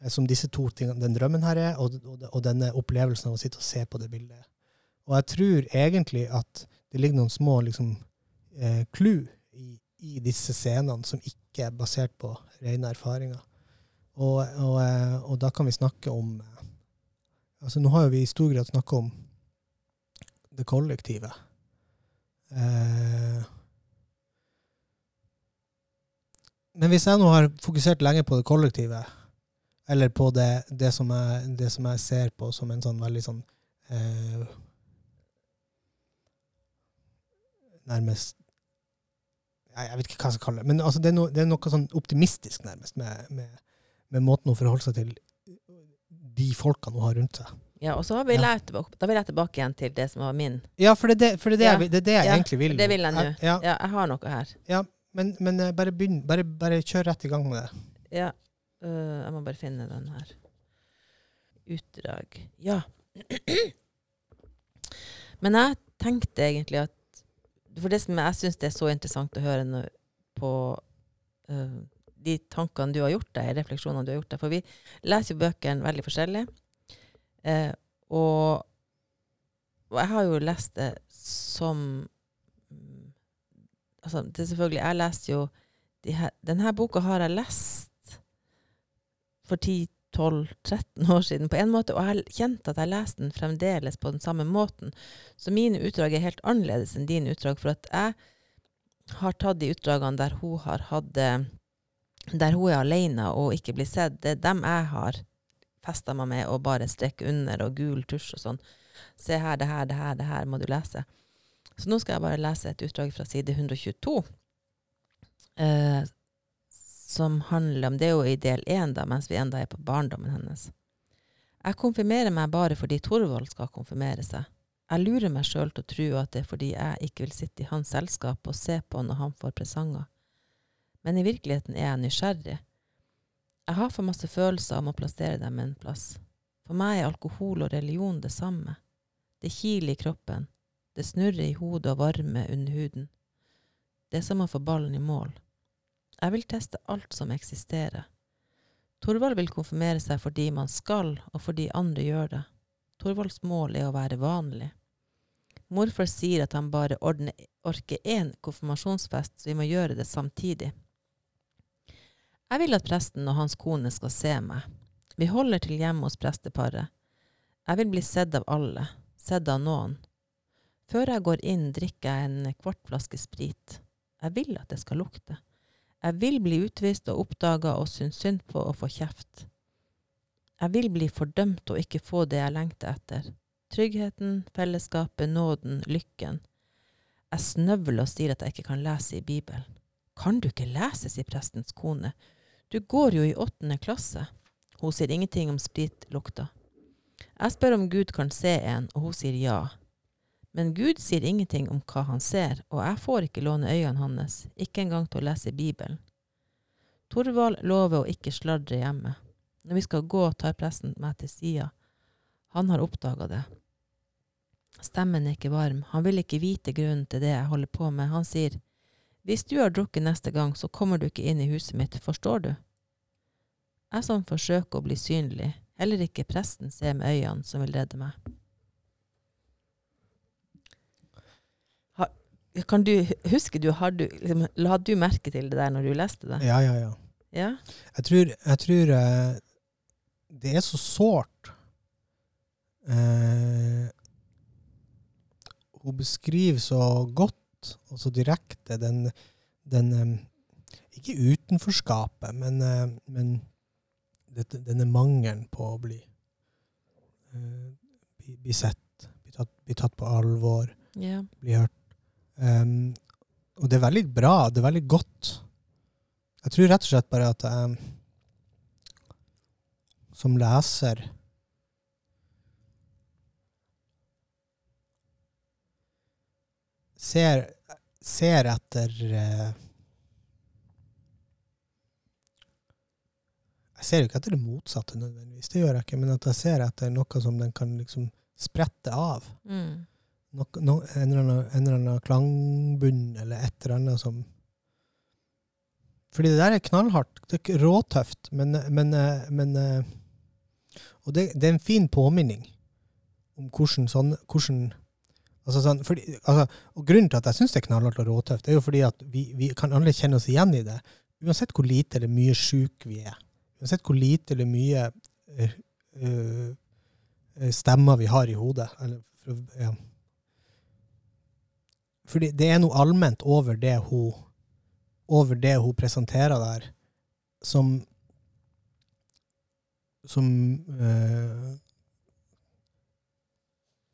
eh, som disse to tingene, den drømmen her er, og, og, og denne opplevelsen av å sitte og se på det bildet. Og jeg tror egentlig at det ligger noen små liksom, eh, clue i disse scenene som ikke er basert på rene erfaringer. Og, og, eh, og, da kan vi snakke om eh, altså Nå har vi i stor grad snakka om det kollektive. Eh, men hvis jeg nå har fokusert lenge på det kollektive, eller på det, det, som, jeg, det som, jeg, ser på som en sånn veldig sånn eh, Nærmest jeg vet ikke hva jeg skal kalle det, men altså det, er no, det, er noe sånn optimistisk, nærmest, med, med, med, måten å forholde seg til de folkene hun har rundt seg. Ja, og så vil ja. jeg tilbake, da vil jeg tilbake igjen til det som var min. Ja, for det, det, for det, ja. jeg, det er det jeg ja, egentlig vil. Det vil jeg nå. Ja. ja. jeg har noe her. Ja, Men, men eh, bare, begynn, bare, bare, kjør rett i gang med det. Ja. Uh, jeg må bare finne den her. Utdrag. Ja. men jeg tenkte egentlig at for det som jeg syns er så interessant å høre nå, på uh, de tankene du har gjort deg, refleksjonene du har gjort deg. For vi leser jo bøkene veldig forskjellig. Uh, og, og jeg har jo lest det som altså, det er selvfølgelig, Jeg leste jo de her, Denne boka har jeg lest for 10-12-13 år siden på en måte, og jeg har kjent at jeg leste den fremdeles på den samme måten. Så mine utdrag er helt annerledes enn dine utdrag. For at jeg har tatt de utdragene der hun har hatt eh, Der hun er alene og ikke blir sett. Det er dem jeg har festa meg med og bare strekke under og gul tusj og sånn. Se her, det her, det her, det her må du lese. Så nå skal jeg bare lese et utdrag fra side 122. Eh, som handler om Det er jo i del én, da, mens vi enda er på barndommen hennes. Jeg konfirmerer meg bare fordi Torvald skal konfirmere seg. Jeg lurer meg sjøl til å tro at det er fordi jeg ikke vil sitte i hans selskap og se på når han får presanger. Men i virkeligheten er jeg nysgjerrig. Jeg har for masse følelser om å plassere dem en plass. For meg er alkohol og religion det samme. Det kiler i kroppen, det snurrer i hodet og varmer under huden. Det er som å få ballen i mål. Jeg vil teste alt som eksisterer. Torvald vil konfirmere seg fordi man skal, og fordi andre gjør det. Torvalds mål er å være vanlig. Morfar sier at han bare ordner, orker én konfirmasjonsfest, så vi må gjøre det samtidig. Jeg vil at presten og hans kone skal se meg. Vi holder til hjemme hos presteparet. Jeg vil bli sett av alle, sett av noen. Før jeg går inn, drikker jeg en kvart flaske sprit. Jeg vil at det skal lukte. Jeg vil bli utvist og oppdaga og synes synd på å få kjeft. Jeg vil bli fordømt og ikke få det jeg lengter etter. Tryggheten, fellesskapet, nåden, lykken. Jeg snøvler og sier at jeg ikke kan lese i Bibelen. Kan du ikke lese, sier prestens kone. Du går jo i åttende klasse. Hun sier ingenting om spritlukta. Jeg spør om Gud kan se en, og hun sier ja. Men Gud sier ingenting om hva han ser, og jeg får ikke låne øynene hans, ikke engang til å lese Bibelen. Torvald lover å ikke sladre hjemme. Når vi skal gå, tar presten meg til sida. Han har oppdaga det. Stemmen er ikke varm, han vil ikke vite grunnen til det jeg holder på med. Han sier, hvis du har drukket neste gang, så kommer du ikke inn i huset mitt, forstår du? Jeg som forsøker å bli synlig, heller ikke presten ser med øynene som vil redde meg. Kan du, huske du, har du, liksom, La du merke til det der når du leste det? Ja, ja, ja. Ja? Jeg tror, jeg tror eh, det er så sårt. Eh, hun beskriver så godt og så direkte den, den eh, Ikke utenforskapet, men, eh, men denne mangelen på å bli, bli, bli sett, bli tatt, bli tatt på alvor, yeah. bli hørt. Um, og det er veldig bra. Det er veldig godt. Jeg tror rett og slett bare at jeg som leser ser, ser etter uh, Jeg ser jo ikke etter det motsatte nødvendigvis, det gjør jeg ikke, men at jeg ser etter noe som den kan liksom sprette av Mm. No, no, en, eller annen, en eller annen klangbunn eller et eller annet som Fordi det der er knallhardt. Det er råtøft, men, men, men Og det, det er en fin påminning om hvordan sånn hvordan, altså sånn, fordi, altså, og Grunnen til at jeg syns det er knallhardt og råtøft, er jo fordi at vi, vi kan alle kjenne oss igjen i det. Uansett hvor lite eller mye sjuke vi er. Uansett hvor lite eller mye eh, stemmer vi har i hodet. Eller, ja. Fordi det er noe allment over det hun over det hun presenterer der, som som eh,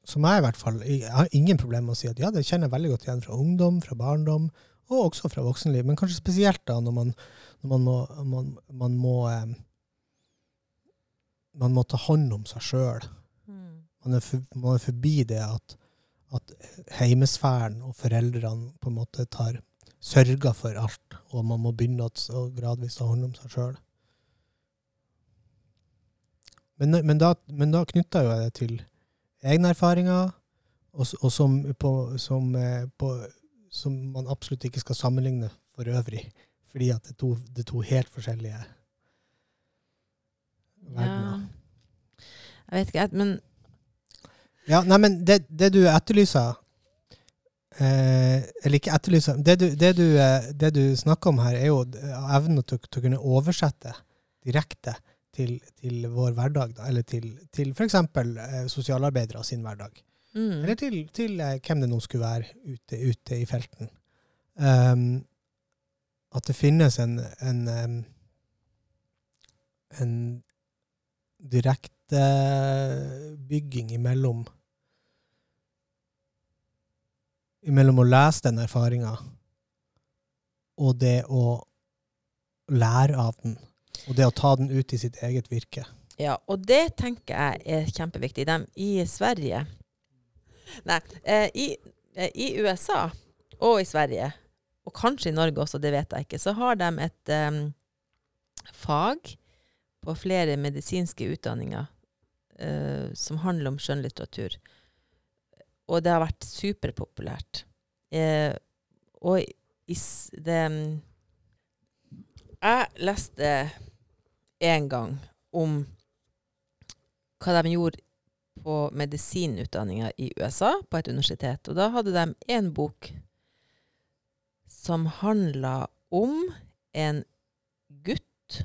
som jeg i hvert fall Jeg har ingen problemer med å si at ja, det kjenner jeg veldig godt igjen fra ungdom, fra barndom, og også fra voksenliv. Men kanskje spesielt da når man, når man må, man, man må eh, man må ta hånd om seg sjøl. Mm. Man, man er forbi det at, at heimesfæren og foreldrene på en måte tar sørger for alt, og man må begynne å gradvis ta hånd om seg sjøl. Men, men, da, men da knytter jeg det til egne erfaringer, og, og som, på, som, eh, på, som man absolutt ikke skal sammenligne for øvrig. fordi at det er to, det er to helt forskjellige verdener. Jeg vet ikke, men Ja, nei, men det, det du etterlyser eh, Eller ikke etterlyser Det du, det du, eh, det du snakker om her, er jo evnen til, til å kunne oversette direkte til, til vår hverdag, da, eller til, til f.eks. Eh, sosialarbeidere sin hverdag. mm, Eller til, til eh, hvem det nå skulle være ute, ute i felten. Um, at det finnes en, en, um, en direkte bygging imellom Imellom å lese den erfaringa og det å lære av den. Og det å ta den ut i sitt eget virke. Ja, og det tenker jeg er kjempeviktig. De, I Sverige Nei, eh, i, eh, i USA og i Sverige, og kanskje i Norge også, det vet jeg ikke, så har de et um, fag på flere medisinske utdanninger uh, som handler om skjønnlitteratur. Og det har vært superpopulært. Eh, og is, det Jeg leste en gang om hva de gjorde på medisinutdanninga i USA, på et universitet. Og da hadde de en bok som handla om en gutt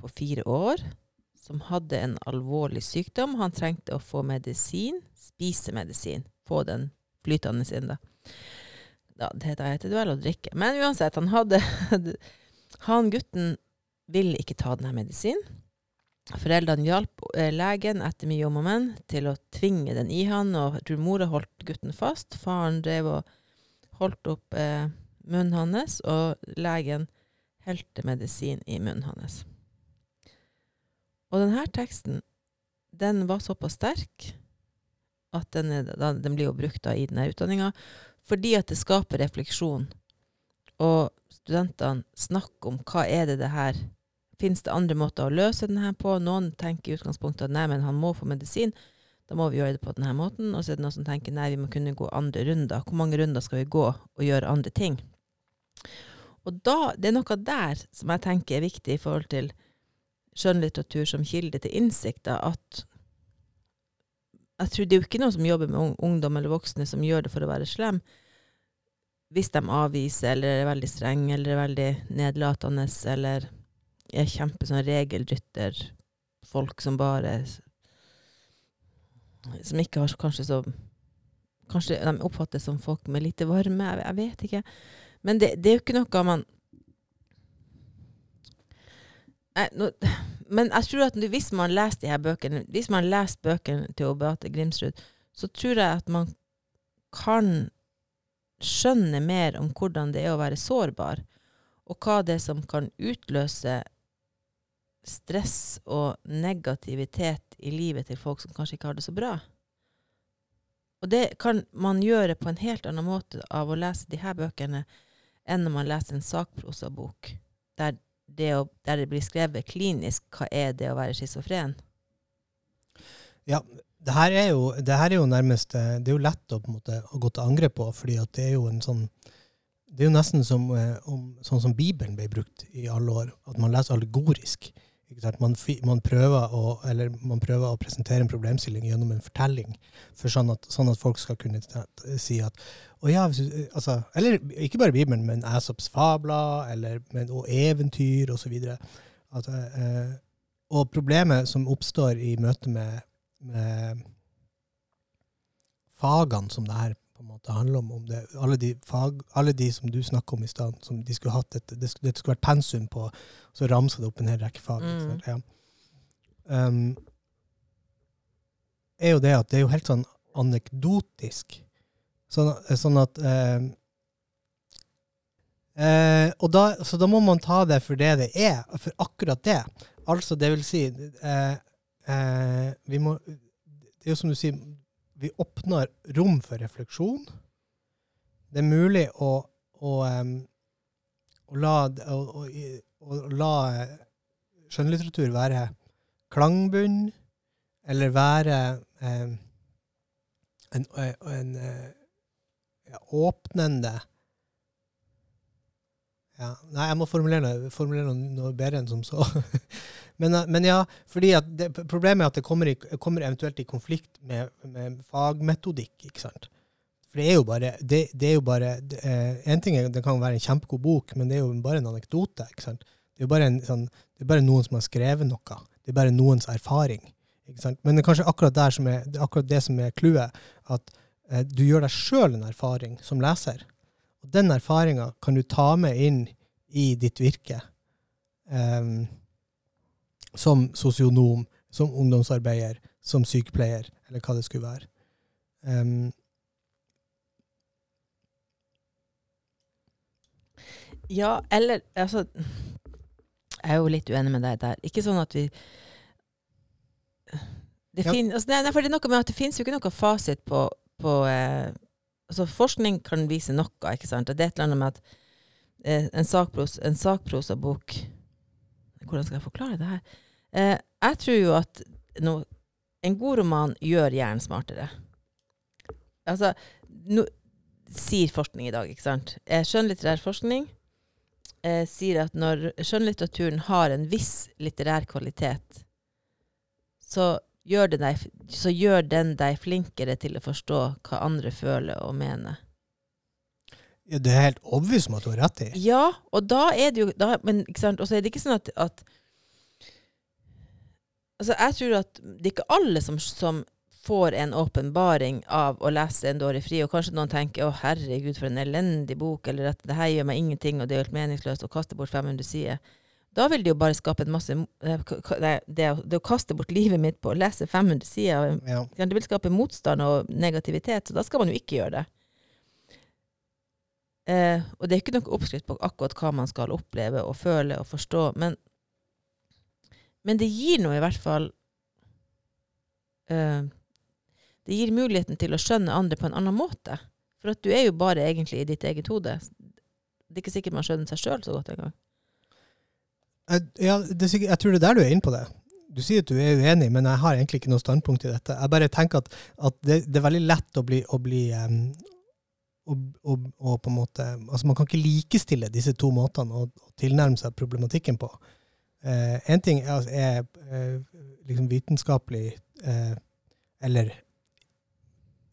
på fire år som hadde en alvorlig sykdom. Han trengte å få medisin, spise medisin, få den flytende inn. Da. Da, det heter det vel å drikke. Men uansett, han hadde Han gutten ville ikke ta denne medisinen. Foreldrene hjalp eh, legen etter mye om og men til å tvinge den i han, og jeg tror mora holdt gutten fast. Faren drev og holdt opp eh, munnen hans, og legen helte medisin i munnen hans. Og denne teksten, den var såpass sterk at den, er, da, den blir jo brukt da i denne utdanninga, fordi at det skaper refleksjon. Og studentene snakker om hva er det det her Fins det andre måter å løse den her på? Noen tenker i utgangspunktet at nei, men han må få medisin. Da må vi gjøre det på denne måten. Og så er det noen som tenker nei, vi må kunne gå andre runder. Hvor mange runder skal vi gå og gjøre andre ting? Og da, det er noe der som jeg tenker er viktig i forhold til skjønnlitteratur som kilde til innsikt. da, At jeg tror det er jo ikke noen som jobber med ungdom eller voksne som gjør det for å være slem. Hvis de avviser, eller er veldig strenge, eller er veldig nedlatende, eller er kjempe sånn regelrytter. Folk som bare Som ikke har kanskje så Kanskje de oppfattes som folk med lite varme. Jeg, jeg vet ikke. Men det, det er jo ikke noe man Nei, nå, Men jeg tror at hvis man leser de her bøkene, hvis man leser bøkene til Beate Grimsrud, så tror jeg at man kan skjønne mer om hvordan det er å være sårbar, og hva det er som kan utløse stress og negativitet i livet til folk som kanskje ikke har det så bra. Og det kan man gjøre på en helt annen måte av å lese de her bøkene enn når man leser en sakprosabok, der, det å- der det blir skrevet klinisk hva er det å være schizofren. Ja, det her er jo, det her er jo nærmest eh, Det er jo lett å, måte, å gå til angrep på, fordi det er jo en sånn Det er jo nesten som, eh, om, sånn som Bibelen ble brukt i alle år, at man leser allegorisk. Man, man, prøver å, man prøver å presentere en problemstilling gjennom en fortelling, for sånn at, sånn at folk skal kunne si at ja, altså, Eller ikke bare Bibelen, men Aesops fabler, eller, men, og eventyr, osv. Og, eh, og problemet som oppstår i møte med, med fagene som det her på en måte handler om, om det, alle, de fag, alle de som du snakker om i stad, som de skulle hatt et, det, skulle, det skulle vært pensum på, så ramsa det opp en hel rekke fag. Mm. Ja. Um, er jo det at det er jo helt sånn anekdotisk. Sånn, sånn at eh, eh, og da, Så da må man ta det for det det er, for akkurat det. Altså, det vil si eh, eh, vi må, Det er jo som du sier, vi åpner rom for refleksjon. Det er mulig å, å, å la, å, la eh, skjønnlitteratur være klangbunn, eller være en, en, ja, åpnende Ja. Nei, jeg må formulere, formulere noe bedre enn som så. men, eh, men ja, fordi det, problemet er at det kommer, i, kommer eventuelt i konflikt med, med fagmetodikk, ikke sant? For det er jo bare, det, det er jo bare det, eh, En ting er det kan være en kjempegod bok, men det er jo bare en anekdote. ikke sant? Det er jo bare, en, sånn, det er bare noen som har skrevet noe. Det er bare noens erfaring. ikke sant? Men det er kanskje akkurat, er, det er akkurat det som er clouet. At eh, du gjør deg sjøl en erfaring som leser. Og den erfaringa kan du ta med inn i ditt virke. em, som sosionom, som ungdomsarbeider, som sykepleier, eller hva det skulle være. Um, Ja, eller altså Jeg er jo litt uenig med deg der. Ikke sånn at vi det, Ja. fin, altså, nei, nei, det det finnes jo ikke noe fasit på, på eh, altså Forskning kan vise noe, ikke sant. Det er et eller annet med at eh, en, sakpros, en sakprosabok Hvordan skal jeg forklare det her? Eh, jeg tror jo at no, en god roman gjør hjernen smartere. Altså, no, sier forskning i dag, ikke sant. Eh, skjønnlitterær forskning eh, sier at når skjønnlitteraturen har en viss litterær kvalitet, så gjør, deg, så gjør den deg flinkere til å forstå hva andre føler og mener. Ja, det er helt obvious om at du har rett i. Ja, og da er det jo da, Men ikke sant, og så er det ikke sånn at, at Altså, jeg tror at det er ikke alle som, som får en åpenbaring av å lese En dårlig fri, og kanskje noen tenker 'Å, herregud, for en elendig bok', eller at 'det her gjør meg ingenting', og det er helt meningsløst å kaste bort 500 sider. Da vil det jo bare skape en masse eh, det, å- det å kaste bort livet mitt på å lese 500 sider ja, Det vil skape motstand og negativitet, så da skal man jo ikke gjøre det. Eh, og det er ikke noe oppskrift på akkurat hva man skal oppleve og føle og forstå, men, men det gir noe i hvert fall eh, Det gir muligheten til å skjønne andre på en annen måte. For at du er jo bare egentlig i ditt eget hode. Det er ikke sikkert man skjønner seg sjøl så godt engang. Ja, er sikkert, jeg tror det er der du er inne på det. Du sier at du er uenig, men jeg har egentlig ikke noe standpunkt i dette. Jeg bare tenker at, at det, det er veldig lett å bli, å bli em, og, og, og på en måte, altså Man kan ikke likestille disse to måtene å, å tilnærme seg problematikken på. Eh, en ting er, er eh, liksom vitenskapelig eh, eller,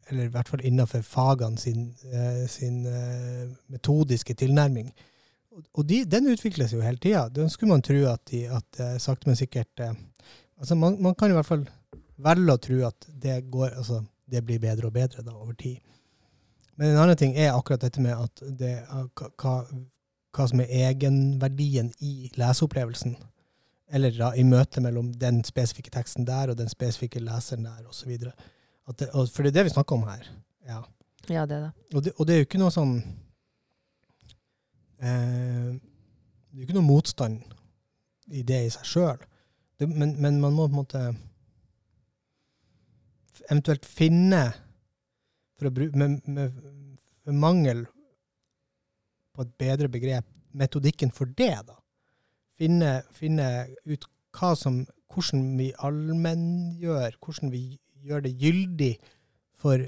eller i hvert fall innenfor fagene sin, eh, sin eh, metodiske tilnærming. Og- de, den utvikles jo hele tida. Den skulle man tro at, de, at eh, sakte, men sikkert eh, altså man, man kan i hvert fall velge å tro at det, går, altså, det blir bedre og bedre da, over tid. Men en annen ting er akkurat dette med at det, hva- hva som er egenverdien i leseopplevelsen. Eller da, i møtet mellom den spesifikke teksten der og den spesifikke leseren der, osv. For det er det vi snakker om her. Ja. Ja, det er det. Og det, og det er jo ikke noe sånn eh, Det er jo ikke noe motstand i det i seg sjøl. Men, men man må på en måte eventuelt finne for å bruke, med, med, med mangel på et bedre begrep, metodikken for det, da. Finne, finne ut hva som, hvordan vi allmenngjør, hvordan vi gjør det gyldig for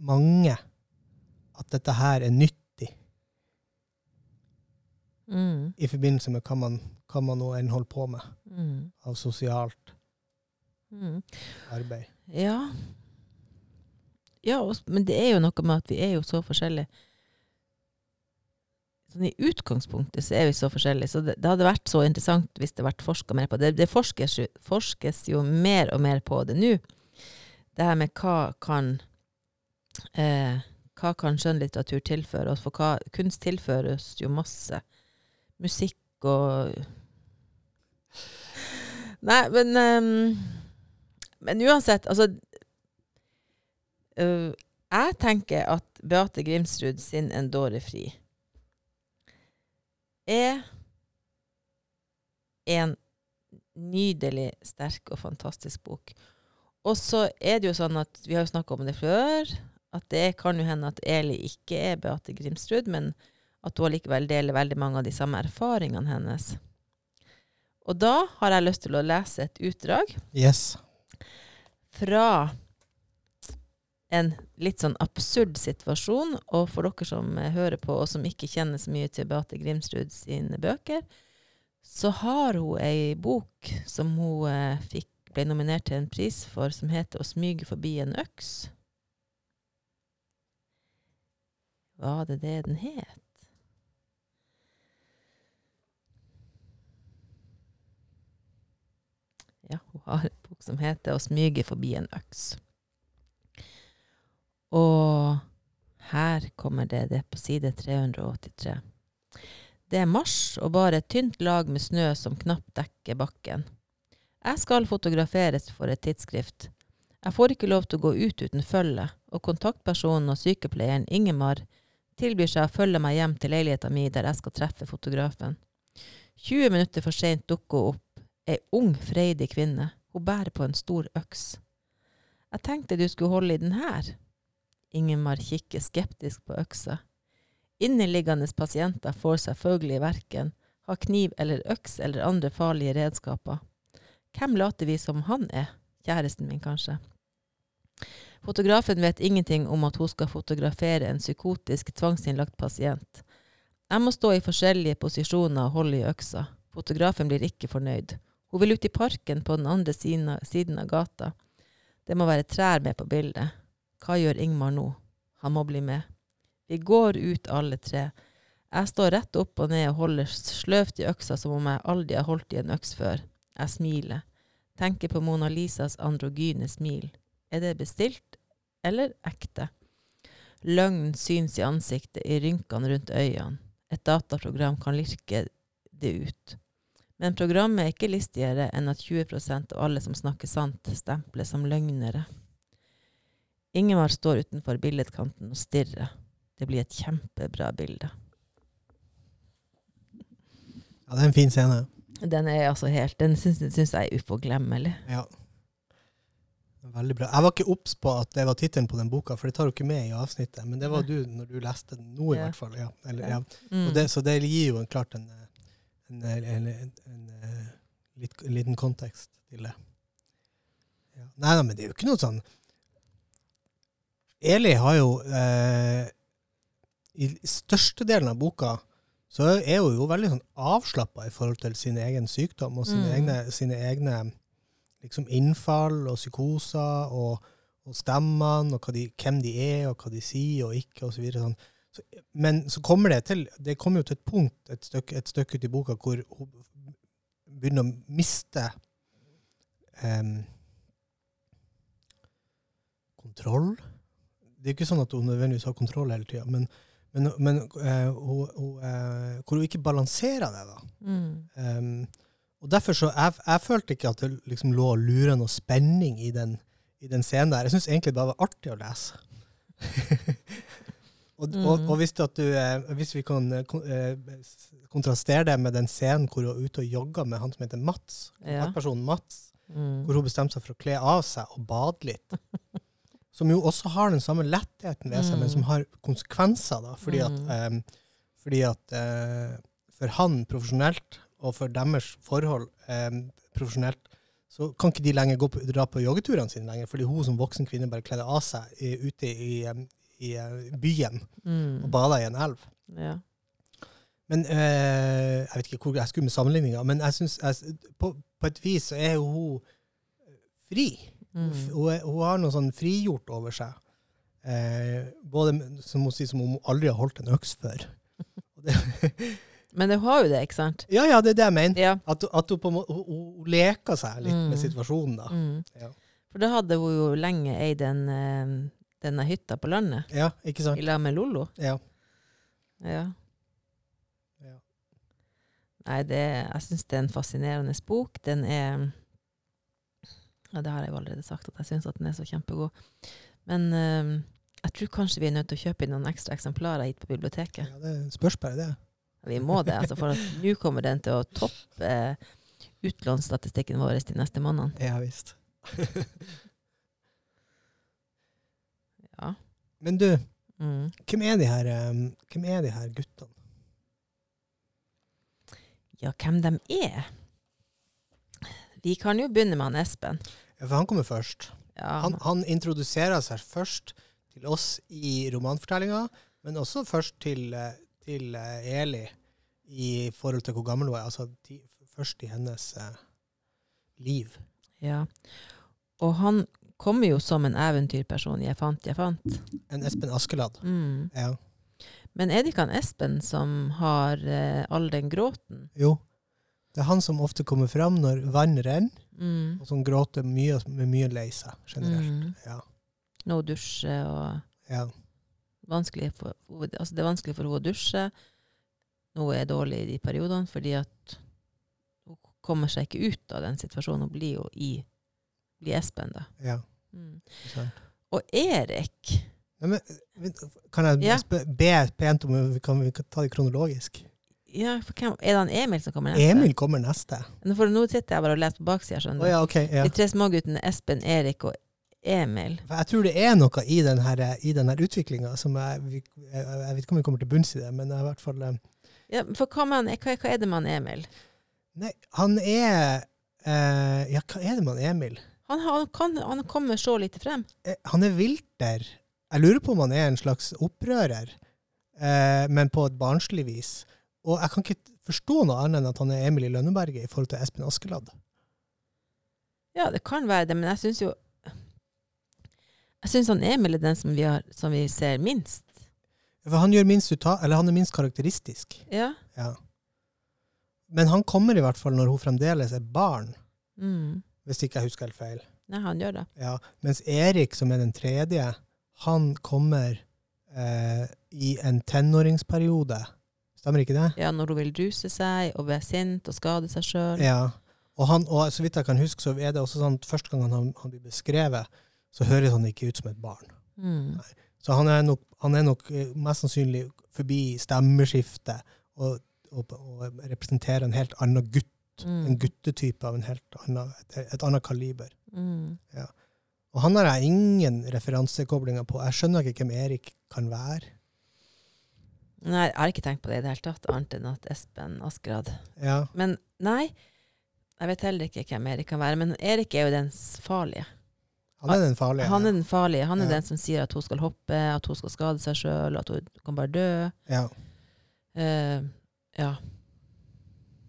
mange at dette her er nyttig Mm. i forbindelse med hva man, hva man nå enn holder på med Mm. av sosialt Mm. arbeid. Ja. Ja men det er jo noe med at vi er jo så forskjellige. Sånn I utgangspunktet så er vi så forskjellige, så det, det hadde vært så interessant hvis det vært forska mer på det. Det forskes forskes jo mer og mer på det nå. Det her med hva kan eh, kan skjønnlitteratur tilføre oss? For hva, kunst tilføres jo masse. Musikk og Nei, men um, Men uansett, altså øh, Jeg tenker at Beate Grimsrud sin 'En dåre fri' er en nydelig, sterk og fantastisk bok. Og så er det jo sånn at vi har jo snakka om det før, at det kan jo hende at Eli ikke er Beate Grimsrud, men at hun allikevel deler veldig mange av de samme erfaringene hennes. Og da har jeg lyst til å lese et utdrag Yes. fra en litt sånn absurd situasjon. Og for dere som hører på, og som ikke kjenner så mye til Beate Grimsrud sine bøker, så har hun ei bok som hun eh, fikk, ble nominert til en pris for, som heter 'Å smyge forbi en øks'. Var det det den het? Ja, hun har en bok som heter 'Å smyge forbi en øks'. Og her kommer det, det på side 383. Det er mars og bare et tynt lag med snø som knapt dekker bakken. Jeg skal fotograferes for et tidsskrift. Jeg får ikke lov til å gå ut uten følge, og kontaktpersonen og sykepleieren Ingemar tilbyr seg å følge meg hjem til leiligheta mi der jeg skal treffe fotografen. 20 minutter for seint dukker hun opp, ei ung, freidig kvinne. Hun bærer på en stor øks. Jeg tenkte du skulle holde i den her. Ingemar kikker skeptisk på øksa. Inneliggende pasienter får selvfølgelig verken ha kniv eller øks eller andre farlige redskaper. Hvem later vi som han er? Kjæresten min, kanskje. Fotografen vet ingenting om at hun skal fotografere en psykotisk tvangsinnlagt pasient. Jeg må stå i forskjellige posisjoner og holde i øksa. Fotografen blir ikke fornøyd. Hun vil ut i parken på den andre siden av, siden av gata. Det må være trær med på bildet. Hva gjør Ingmar nå? Han må bli med. Vi går ut alle tre. Jeg står rett opp og ned og holder sløvt i øksa som om jeg aldri har holdt i en øks før. Jeg smiler. Tenker på Mona Lisas androgyne smil. Er det bestilt eller ekte? Løgn syns i ansiktet, i rynkene rundt øynene. Et dataprogram kan lirke det ut. Men programmet er ikke listigere enn at 20% av alle som snakker sant, stemples som løgnere. Ingemar står utenfor billedkanten og stirrer. Det blir et kjempebra bilde. Ja, det er en fin scene. Den er altså helt, den syns, syns jeg er uforglemmelig. Ja. Veldig bra. Jeg var ikke obs på at det var tittelen på den boka, for det tar du ikke med i avsnittet. Men det var du når du leste den nå, i Ja. hvert fall. Ja. Eller, ja. Mm. Det, så det gir jo en, klart en, en, en, en, en, en, eh, en liten kontekst til det. Ja. Nei, da, men det er jo ikke noe sånn Eli har jo eh, I størstedelen av boka så er hun jo veldig sånn avslappa i forhold til sin egen sykdom og sine Mm. egne, sine egne liksom innfall og psykoser og, og stemmene og de, hvem de er og hva de sier og ikke og så. Sånn. Så, men så kommer det til Det kommer jo til et punkt et stykke, et stykke ut i boka hvor hun begynner å miste um, kontroll. Det er ikke sånn at hun nødvendigvis har kontroll hele tida, men, men, men uh, hun, hun, uh, hvor hun ikke balanserer det. da. Mm. Um, og derfor så, jeg, jeg følte ikke at det liksom lå og lura noe spenning i den, i den scenen der. Jeg syns egentlig det bare var artig å lese. og, og, Mhm. og hvis, du, eh, hvis vi kan kontrastere det med den scenen hvor hun er ute og jogger med han som heter Mats, Ja. Mats, Mm. hvor hun bestemte seg for å kle av seg og bade litt. Som jo også har den samme lettheten ved seg, men Mm. som har konsekvenser. da, Fordi at, Mm. em, fordi at eh, for han profesjonelt, og for deres forhold em, profesjonelt, så kan ikke de lenger gå på, dra på joggeturene sine lenger, fordi hun som voksen kvinne bare kledde av seg i, ute i, em, i eh, byen Mm. og bada i en elv. Ja. Men eh, Jeg vet ikke hvor jeg skulle med sammenligninga, men jeg synes, jeg, på, på et vis så er jo hun fri. Mm. hun, hun har noe sånn frigjort over seg. Eh, både som hun sier, som om hun aldri har holdt en øks før. Det, Men hun har jo det, ikke sant? ja, ja, det er det jeg mener. Ja. At, at hun, en hun, hun- leker seg litt med Mm. situasjonen. da. Mm. Ja. For da hadde hun jo lenge eid den, eh, denne hytta på landet, Ja, ikke sant? i lag med Lollo. Ja. Ja. Ja. Nei, det, jeg syns det er en fascinerende bok. Den er Ja, det har jeg jo allerede sagt, at jeg syns at den er så kjempegod. Men eh, jeg tror kanskje vi er nødt til å kjøpe inn noen ekstra eksemplarer hit på biblioteket. ja, det spørs bare det. Vi må det, altså, for nå kommer den til å toppe eh, utlånsstatistikken vår de neste månedene. Ja visst. Ja. Men du, Mm. hvem er de her, um, hvem er de her guttene? ja, hvem de er? Vi kan jo begynne med han Espen. Ja, for han kommer først. Ja, Han, han introduserer seg først til oss i romanfortellinga, men også først til, eh, til eh, Eli i forhold til hvor gammel hun er. Altså ti, først i hennes eh, liv. ja. Og han kommer jo som en eventyrperson. Jeg fant, jeg fant. En Espen Askeladd. Mm. Ja. Men er det ikke han Espen som har eh, all den gråten? Jo. Det er han som ofte kommer fram når vann renner, Mm. og som gråter mye med mye lei seg generelt. Mm. Ja. Nå dusje og ja. for, altså det er vanskelig for henne å dusje. Nå er dårlig i de periodene, fordi at hun kommer seg ikke ut av den situasjonen. Hun blir jo i blir Espen, da. ja. Mm. Og Erik Nei, men, kan jeg be pent om vi kan, vi kan ta det kronologisk? Ja, for hvem, Er det han Emil som kommer neste? Emil kommer neste. Nå, For nå sitter jeg bare og leser på baksida. Skjønner du. ja, ok. Ja. De tre småguttene Espen, Erik og Emil. Jeg tror det er noe i denne, i den utviklinga som jeg, jeg, jeg vet ikke om vi kommer til bunns i det, men i hvert fall eh, Ja, for hva, man, hva, hva er det med han Emil? Nei, han er eh, Ja, hva er det med han Emil? Han, han, kan, han kommer så lite frem. Eh, Han er vilter. Jeg lurer på om han er en slags opprører, eh, men på et barnslig vis. Og jeg kan ikke forstå noe annet enn at han er Emil i Lønneberget i forhold til Espen Askeladd. Ja, det kan være det, men jeg syns jo Jeg syns han Emil er den som vi, har, som vi ser minst. For han gjør minst uta, eller han er minst karakteristisk. Ja. Ja. Men han kommer i hvert fall når hun fremdeles er barn, Mm. hvis ikke jeg husker helt feil. Nei, han gjør det. Ja. Mens Erik, som er den tredje, han kommer eh, i en tenåringsperiode. Stemmer ikke det? Ja, når hun vil ruse seg og være sint og skade seg sjøl. Ja. Og, han, og så vidt jeg kan huske, så er det også sånn at første gang han, han blir beskrevet, så høres han ikke ut som et barn. Mm. Så han er nok, han er nok eh, mest sannsynlig forbi stemmeskiftet og, og, og representerer en helt annen gutt. En Mm. guttetype av en helt annen, et, et annet kaliber. Mm. Og han har jeg ingen referansekoblinger på. Jeg skjønner ikke hvem Erik kan være. Nei, jeg har ikke tenkt på det i det hele tatt, annet enn at Espen Askerad Ja, Men nei, jeg vet heller ikke hvem Erik kan være. Men Erik er jo den farlige. han er den farlige. Han er den farlige. Han er Ja. den som sier at hun skal hoppe, at hun skal skade seg sjøl, at hun kan bare dø. Ja. Uh, ja.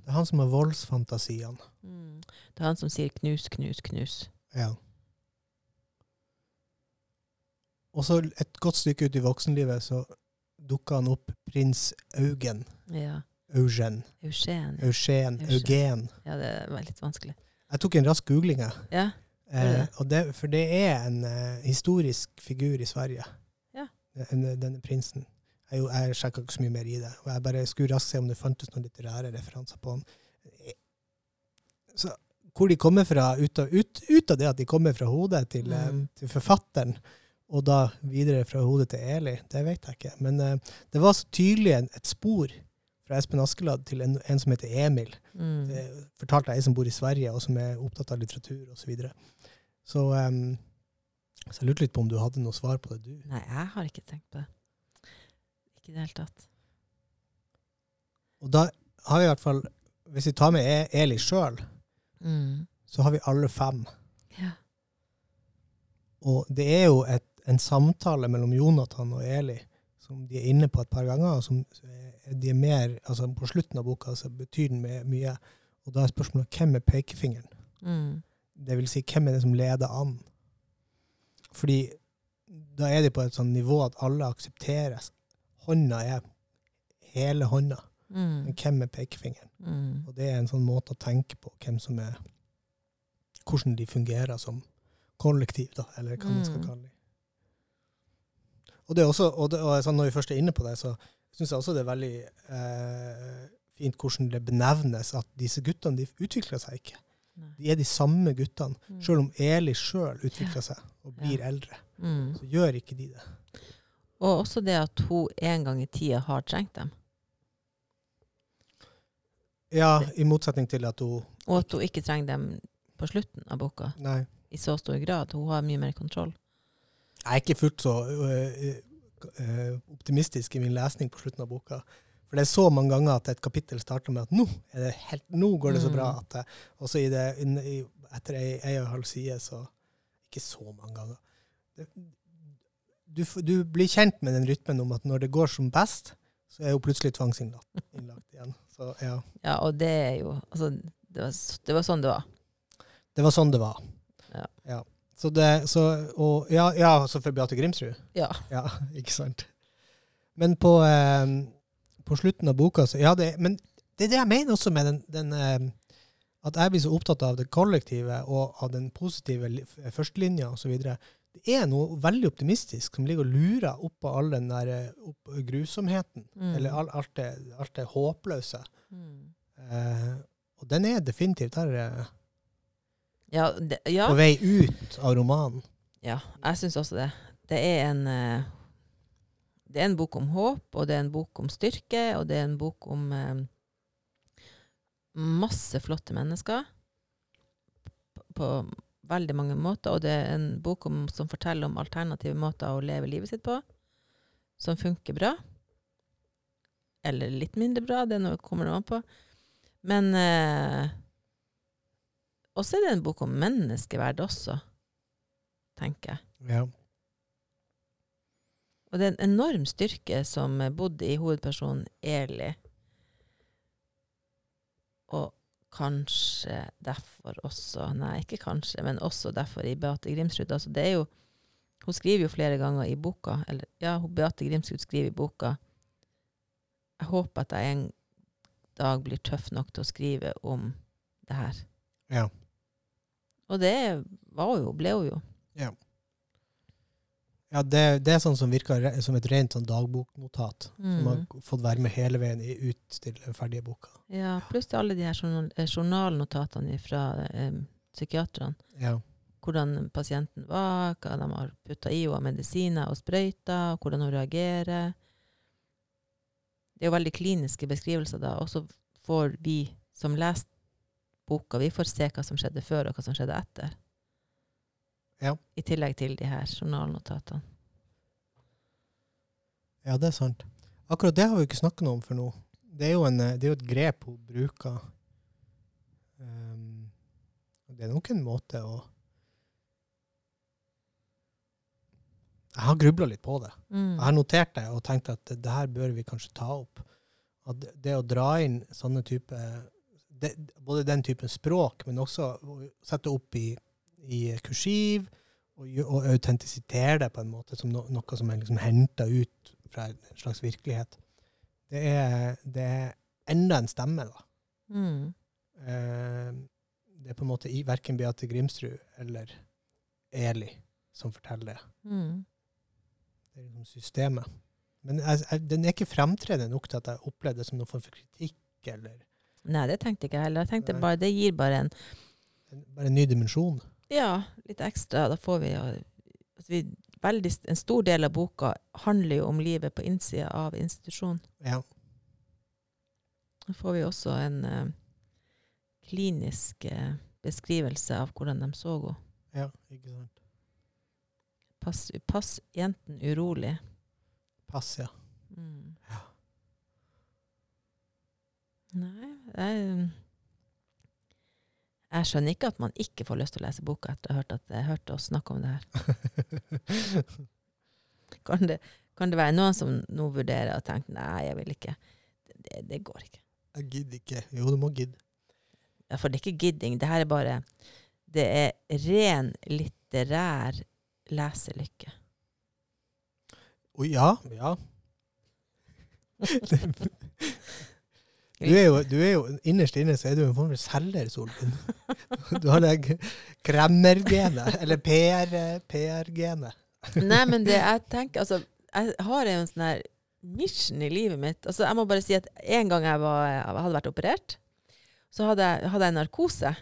Det er han som har voldsfantasiene. Mm. Det er han som sier 'knus, knus, knus'. Ja. Og så et godt stykke ut i voksenlivet så dukka han opp prins Eugen. Ja. Eugen. Eugen. Eugen. Eugen. Eugen. Ja, det var litt vanskelig. Jeg tok en rask googling, jeg. Ja. Eh, det? for det er en uh, historisk figur i Sverige. Ja. Denne, denne prinsen. Jeg, jeg sjekka ikke så mye mer i det. Jeg bare skulle raskt se om det fantes noen litterære referanser på han. Eh, Så hvor de kommer fra, ut av, ut, ut av det at de kommer fra hodet til, eh, Mm. til forfatteren, og da videre fra hodet til Eli, det vet jeg ikke. Men uh, det var så tydelig en, et spor fra Espen Askeladd til en, en som heter Emil. Mm. Det fortalte jeg som bor i Sverige, og som er opptatt av litteratur osv. Så, videre. så um, så jeg lurte litt på om du hadde noe svar på det, du. Nei, jeg har ikke tenkt på det. Ikke i det hele tatt. Og da har vi i hvert fall, hvis vi tar med E- Eli sjøl, Mm. så har vi alle fem. Ja. Og det er jo et, en samtale mellom Jonathan og Eli som de er inne på et par ganger, og som de er mer, altså på slutten av boka så betyr den mye. Og da er spørsmålet hvem er pekefingeren? Mm. Det vil si, hvem er det som leder an? Fordi da er de på et sånn nivå at alle aksepteres. Hånda er hele hånda, Mm. men hvem er pekefingeren? Mm. Og det er en sånn måte å tenke på hvem som er Hvordan de fungerer som kollektiv, da, eller hva man skal Mm. kalle det. Og, det er også, og, det, og sånn, når vi først er inne på det, så syns jeg også det er veldig eh, fint hvordan det benevnes at disse guttene de utvikler seg ikke. Nei. De er de samme guttene. Mm. Selv om Eli sjøl utvikler seg og blir Ja. eldre, Mm. så gjør ikke de det. Og også det at hun en gang i tida har trengt dem. Ja, i motsetning til at hun Og at hun ikke trenger dem på slutten av boka Nei. i så stor grad. Hun har mye mer kontroll. Jeg er ikke fullt så øh, øh, optimistisk i min lesning på slutten av boka. For det er så mange ganger at et kapittel starter med at nå, er det helt, nå går det så bra. Mm. at det, Og så i det, inn, i, etter ei, ei og en halv side, så ikke så mange ganger. Du, du blir kjent med den rytmen om at når det går som best, så er hun plutselig tvangsinnlagt innlagt igjen. Så ja, Ja, og det er jo Altså, det var, det var sånn det var. det var sånn det var. Ja. Så det, så, og, ja, ja, så for Beate Grimsrud. Ja. Ja, ikke sant. Men på, eh, på slutten av boka så, ja, det, Men det er det jeg mener også med den, den eh, At jeg blir så opptatt av det kollektive og av den positive førstelinja osv. Det er noe veldig optimistisk som ligger og lurer oppå all den der eh, opp, grusomheten. Mm. Eller all, alt, det, alt det håpløse. Mm. Eh, og den er definitivt der eh, Ja, det, ja. på vei ut av romanen. Ja, jeg syns også det. Det er en eh, Det er en bok om håp, og det er en bok om styrke, og det er en bok om eh, masse flotte mennesker på, veldig mange måter. Og det er en bok om, som forteller om alternative måter å leve livet sitt på, som funker bra. Eller litt mindre bra, det er noe, kommer det an på. Men eh, også er det en bok om menneskeverd også, tenker jeg. Ja. Og det er en enorm styrke som bodde i hovedpersonen Eli. Og kanskje derfor også Nei, ikke kanskje, men også derfor i Beate Grimsrud. Altså det er jo Hun skriver jo flere ganger i boka, eller ja, Beate Grimsrud skriver i boka Jeg håper at jeg en dag blir tøff nok til å skrive om det her. ja. Og det var jo, ble hun jo. Ja, det, det er sånn som virker som et rent sånn dagboknotat. Som har Mm. fått være med hele veien i ut til den ferdige boka. Ja, pluss til alle de her eh, journalnotatene fra eh, psykiaterne. Ja. Hvordan pasienten var, hva de har putta i henne av medisiner og sprøyter, og hvordan hun reagerer. Det er jo veldig kliniske beskrivelser da, og så får vi som leser boka, vi får se hva som skjedde før, og hva som skjedde etter. Ja. I tillegg til de her journalnotatene. ja, det er sant. Akkurat det har vi ikke snakket noe om for nå. Det er jo, en, eh, det er jo et grep hun bruker. Um, det er nok en måte å Jeg har grubla litt på det. Mm. Jeg har notert det og tenkt at det, her bør vi kanskje ta opp. At det, å dra inn sånne type det, Både den typen språk, men også å sette opp i, i kursiv og, og autentisitere det på en måte som no, noe som er liksom henta ut fra en slags virkelighet. Det er, det er enda en stemme, da. Mm. Eh, det er på en måte i verken Beate Grimsrud eller Eli som forteller det. Mm. Det er liksom systemet. Men jeg, jeg, den er ikke fremtredende nok til at jeg opplevde det som noen form for kritikk, eller Nei, det tenkte ikke jeg heller. Jeg tenkte Nei. bare, det gir bare en bare en ny dimensjon. Ja, litt ekstra. Da får vi, ja, altså vi veldig, En stor del av boka handler jo om livet på innsida av institusjonen. Ja. Da får vi også en uh, klinisk uh, beskrivelse av hvordan de så henne. ja, ikke sant. Pass, pass jenten urolig. Pass, ja. Mm. Ja. Nei, jeg, jeg skjønner ikke at man ikke får lyst til å lese boka etter å ha hørt, at, jeg hørte oss snakke om det her. Kan det, kan det være noen som nå vurderer og tenker nei, jeg vil ikke. Det, det går ikke. jeg gidder ikke. Jo, du må gidde. Ja, for det er ikke gidding. Det her er bare Det er ren litterær leselykke. Å ja, ja. Du er, jo, du er jo innerst inne så er du en form for selger, Solvin. Du har det kremmergenet, eller PR PR-genet. Nei, men det jeg tenker Altså, jeg har en sånn her mission i livet mitt. Altså, jeg må bare si at en gang jeg, var, jeg hadde vært operert, så hadde jeg, hadde jeg narkose.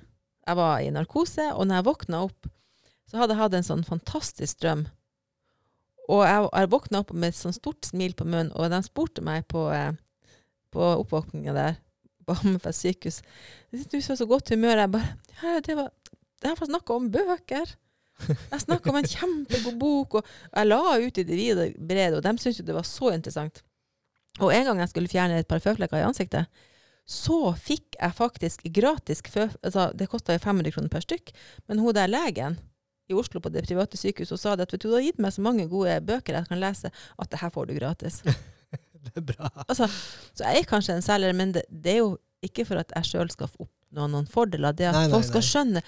Jeg var i narkose, og når jeg våkna opp, så hadde jeg hatt en sånn fantastisk drøm. Og jeg, jeg våkna opp med et sånn stort smil på munnen, og de spurte meg på, eh, på oppvåkninga der på Hammerfest sykehus Du var så godt humør. Jeg bare ja, det var, det var snakka om bøker. Jeg snakka om en kjempegod bok, og jeg la ut i det vide og brede, og de syntes jo det var så interessant. Og en gang jeg skulle fjerne et par føflekker i ansiktet, så fikk jeg faktisk gratis fø... Altså, det kosta jo 500 kroner per stykk, men hun der legen i Oslo på det private sykehuset og sa det at vet du, du har gitt meg så mange gode bøker jeg kan lese, at det her får du gratis. Det er bra. Altså, så jeg er kanskje en selger, men det, det er jo ikke for at jeg sjøl skal oppnå noen fordeler. Det at Nei, nei, folk skal nei. skjønne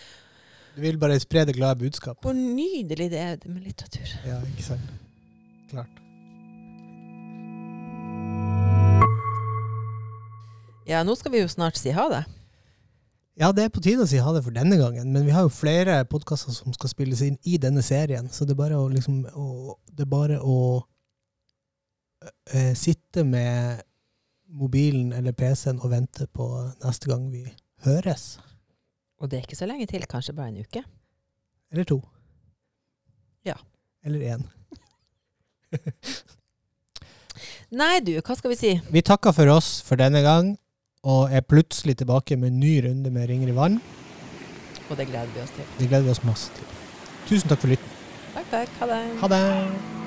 Du vil bare spre det glade budskapet. hvor nydelig det er med litteratur. Ja, ikke sant. Klart. Ja, nå skal vi jo snart si ha det. Ja, det er på tide å si ha det for denne gangen, men vi har jo flere podkaster som skal spilles inn i denne serien, så det er bare å liksom å, Det er bare å eh, sitte med mobilen eller PC-en og vente på neste gang vi høres. Og det er ikke så lenge til, kanskje bare en uke. Eller to. Ja. Eller én. Nei du, hva skal vi si? Vi takker for oss for denne gang, og er plutselig tilbake med en ny runde med Ringer i vann. Og det gleder vi oss til. Det gleder vi oss masse til. Tusen takk for lytten. Takk, takk. Ha det. Ha det!